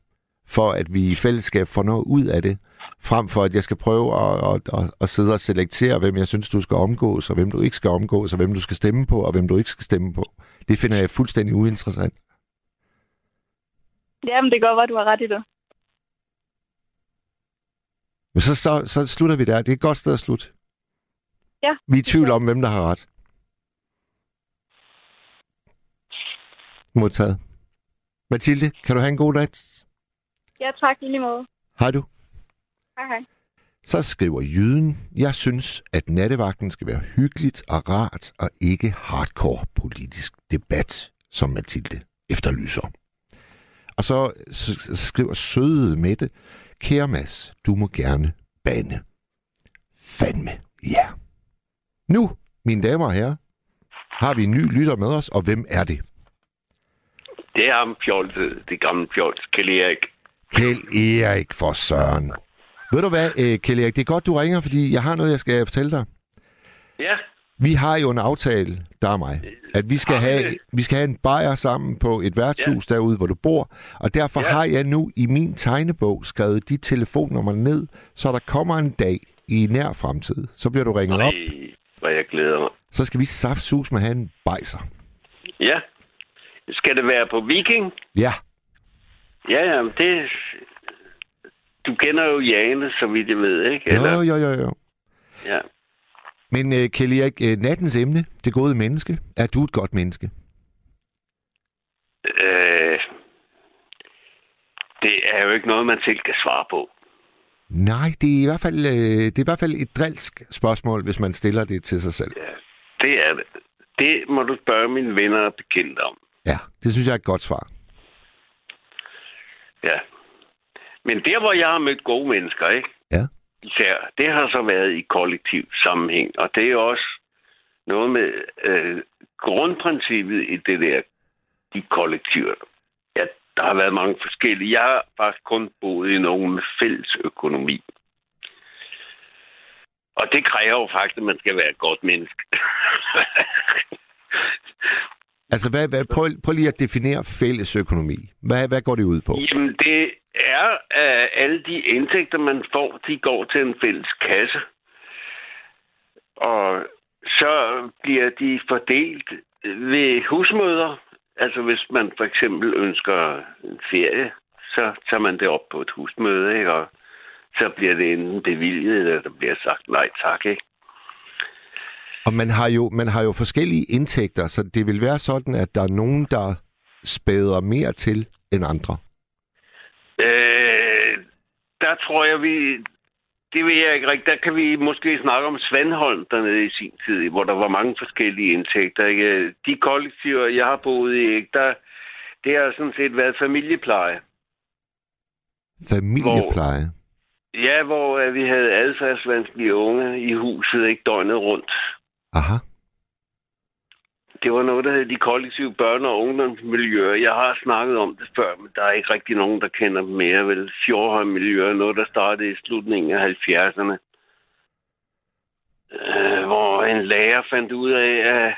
for, at vi i fællesskab får noget ud af det, frem for at jeg skal prøve at, at, at, at sidde og selektere, hvem jeg synes, du skal omgås, og hvem du ikke skal omgås, og hvem du skal stemme på, og hvem du ikke skal stemme på. Det finder jeg fuldstændig uinteressant. Jamen, det går godt, du har ret i det. Men så, så, så slutter vi der. Det er et godt sted at slutte. Ja. Vi er i tvivl om, hvem der har ret. Modtaget. Mathilde, kan du have en god nat? Ja, tak. I lige måde. Hej du. Hej, hej. Så skriver Jyden, jeg synes, at nattevagten skal være hyggeligt og rart, og ikke hardcore politisk debat, som Mathilde efterlyser. Og så skriver søde Mette, kære Mads, du må gerne bande. Fandme, ja. Nu, mine damer og herrer, har vi en ny lytter med os, og hvem er det? Det er ham fjolset, det gamle fjols, Kjell Erik. Kjell Erik for Søren. Ved du hvad, øh, Kjell Erik, det er godt, du ringer, fordi jeg har noget, jeg skal fortælle dig. Ja. Vi har jo en aftale, der er mig, at vi skal, have, vi skal have en bajer sammen på et værtshus ja. derude, hvor du bor. Og derfor ja. har jeg nu i min tegnebog skrevet de telefonnummer ned, så der kommer en dag i nær fremtid. Så bliver du ringet Ej, op. hvor jeg glæder mig. Så skal vi saftsus med have en bajser. Ja. Skal det være på Viking? Ja. Ja, ja, det... Du kender jo Jane, så vidt jeg ved, ikke? Eller? Jo, jo, jo, jo. Ja. Men uh, Kelly Erik, uh, nattens emne, det gode menneske. Er du et godt menneske? Øh, det er jo ikke noget, man selv kan svare på. Nej, det er i hvert fald, uh, det er i hvert fald et drilsk spørgsmål, hvis man stiller det til sig selv. Ja, det er det. Det må du spørge mine venner og bekendte om. Ja, det synes jeg er et godt svar. Ja. Men der, hvor jeg har mødt gode mennesker, ikke? Ja. Især, det har så været i kollektiv sammenhæng. Og det er også noget med øh, grundprincippet i det der, de kollektiver. Jeg der har været mange forskellige. Jeg har faktisk kun boet i nogen med fælles økonomi. Og det kræver jo faktisk, at man skal være et godt menneske. Altså, hvad, hvad, prøv, prøv lige at definere fælles økonomi. Hvad, hvad går det ud på? Jamen, det er, at alle de indtægter, man får, de går til en fælles kasse. Og så bliver de fordelt ved husmøder. Altså, hvis man for eksempel ønsker en ferie, så tager man det op på et husmøde, ikke? Og så bliver det enten bevilget, eller der bliver sagt nej tak, ikke? Og man har, jo, man har jo forskellige indtægter, så det vil være sådan, at der er nogen, der spæder mere til end andre. Der tror jeg, vi... Det ved jeg ikke rigtigt. Der kan vi måske snakke om Svandholm dernede i sin tid, hvor der var mange forskellige indtægter. Ikke? De kollektiver, jeg har boet i, ikke? Der, det har sådan set været familiepleje. Familiepleje? Hvor, ja, hvor øh, vi havde adfærdsvanskelige unge i huset, ikke døgnet rundt. Aha. Det var noget, der hed de kollektive børne- og ungdomsmiljøer. Jeg har snakket om det før, men der er ikke rigtig nogen, der kender dem mere. Vel, Fjordhøjmiljøer, noget, der startede i slutningen af 70'erne. Øh, hvor en lærer fandt ud af, at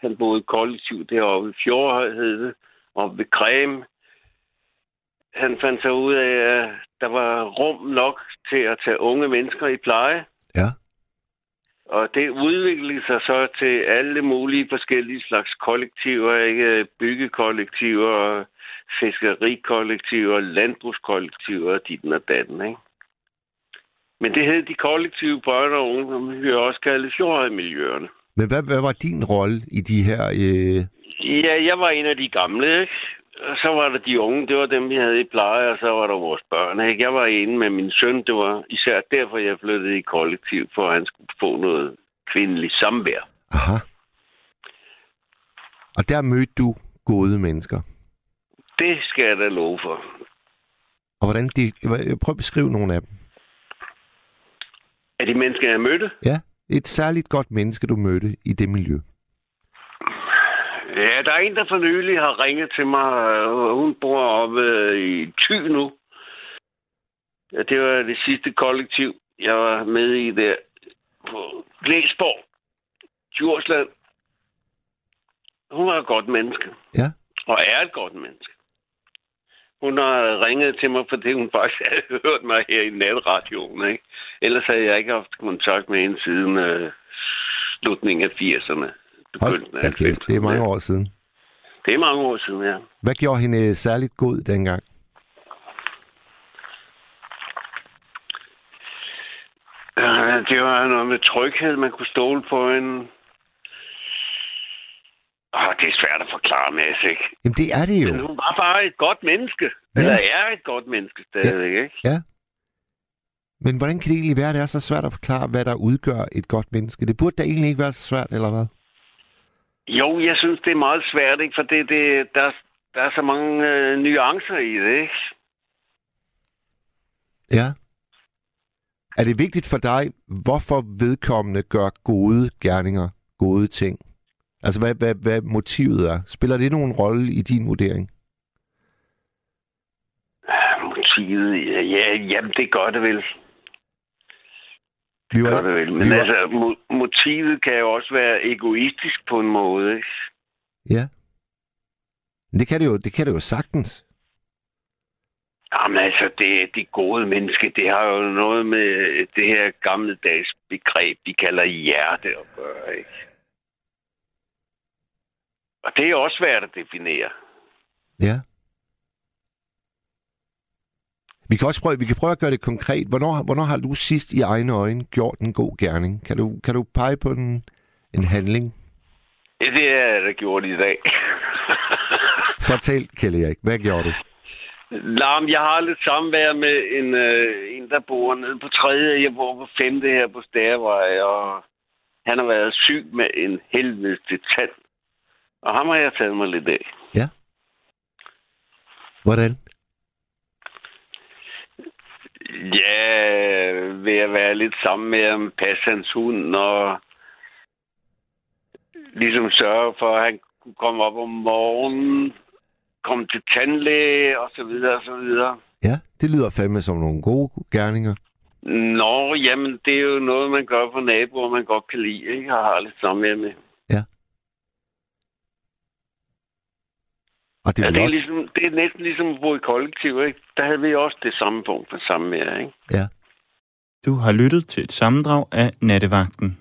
han boede kollektivt deroppe i Fjordhøj, hed det, og ved Krem. Han fandt så ud af, at der var rum nok til at tage unge mennesker i pleje. Ja. Og det udviklede sig så til alle mulige forskellige slags kollektiver, ikke? Byggekollektiver, fiskerikollektiver, landbrugskollektiver og dit og datten, ikke? Men det hed de kollektive børn og unge, som vi også kalde fjordmiljøerne. Men hvad, hvad var din rolle i de her... Øh... Ja, jeg var en af de gamle, ikke? Og så var der de unge, det var dem, vi havde i pleje, og så var der vores børn. Ikke? Jeg var ene med min søn, det var især derfor, jeg flyttede i kollektiv, for at han skulle få noget kvindeligt samvær. Aha. Og der mødte du gode mennesker. Det skal jeg da love for. Og hvordan de... Prøv at beskrive nogle af dem. Er de mennesker, jeg mødte? Ja, et særligt godt menneske, du mødte i det miljø. Ja, der er en, der for nylig har ringet til mig. Hun bor oppe i Thy nu. Ja, det var det sidste kollektiv, jeg var med i der på Glæsborg, Djursland. Hun var et godt menneske. Ja. Og er et godt menneske. Hun har ringet til mig, fordi hun faktisk havde hørt mig her i natradioen. Ikke? Ellers havde jeg ikke haft kontakt med hende siden uh, slutningen af 80'erne. Hold da kæft, det er mange år siden. Det er mange år siden, ja. Hvad gjorde hende særligt god dengang? Det var noget med tryghed, man kunne stole på en. Oh, det er svært at forklare, Mads, ikke? Jamen, det er det jo. Men hun var bare et godt menneske. Ja. Eller er et godt menneske stadigvæk, ja. ikke? Ja. Men hvordan kan det egentlig være, at det er så svært at forklare, hvad der udgør et godt menneske? Det burde da egentlig ikke være så svært, eller hvad? Jo, jeg synes, det er meget svært, ikke? For det, det, der, der er så mange øh, nuancer i det, ikke? Ja. Er det vigtigt for dig, hvorfor vedkommende gør gode gerninger, gode ting? Altså, hvad, hvad, hvad motivet er? Spiller det nogen rolle i din vurdering? Motivet? Ja, ja jamen, det gør det vel. Vi var, Gør det vel. Men vi var, altså, mo- motivet kan jo også være egoistisk på en måde, ikke? Ja. Men det kan det jo, det kan det jo sagtens. Jamen altså, det, det gode menneske, det har jo noget med det her gammeldags begreb, de kalder hjerte at gøre, ikke? Og det er også svært at definere. Ja. Vi kan også prøve, vi kan prøve at gøre det konkret. Hvornår, hvornår har du sidst i egne øjne gjort en god gerning? Kan du, kan du pege på en, en handling? Ja, det er jeg da gjort i dag. Fortæl, Kjell Erik. Hvad gjorde du? Lam, jeg har lidt samvær med en, øh, en, der bor nede på tredje. Jeg bor på femte her på Stærvej, og han har været syg med en helvedes tand. Og ham har jeg taget mig lidt af. Hvordan? Ja, ved at være lidt sammen med ham, passe hans hund, og ligesom sørge for, at han kunne komme op om morgenen, komme til tandlæge og så videre og så videre. Ja, det lyder fandme som nogle gode gerninger. Nå, jamen, det er jo noget, man gør for naboer, man godt kan lide, ikke? Og har lidt sammen med. Og det Ja, er, det, er også... ligesom, det er næsten ligesom at bo i kollektiv, ikke? Der havde vi også det samme punkt for sammen med, ikke? Du har lyttet til et sammendrag af Nattevagten.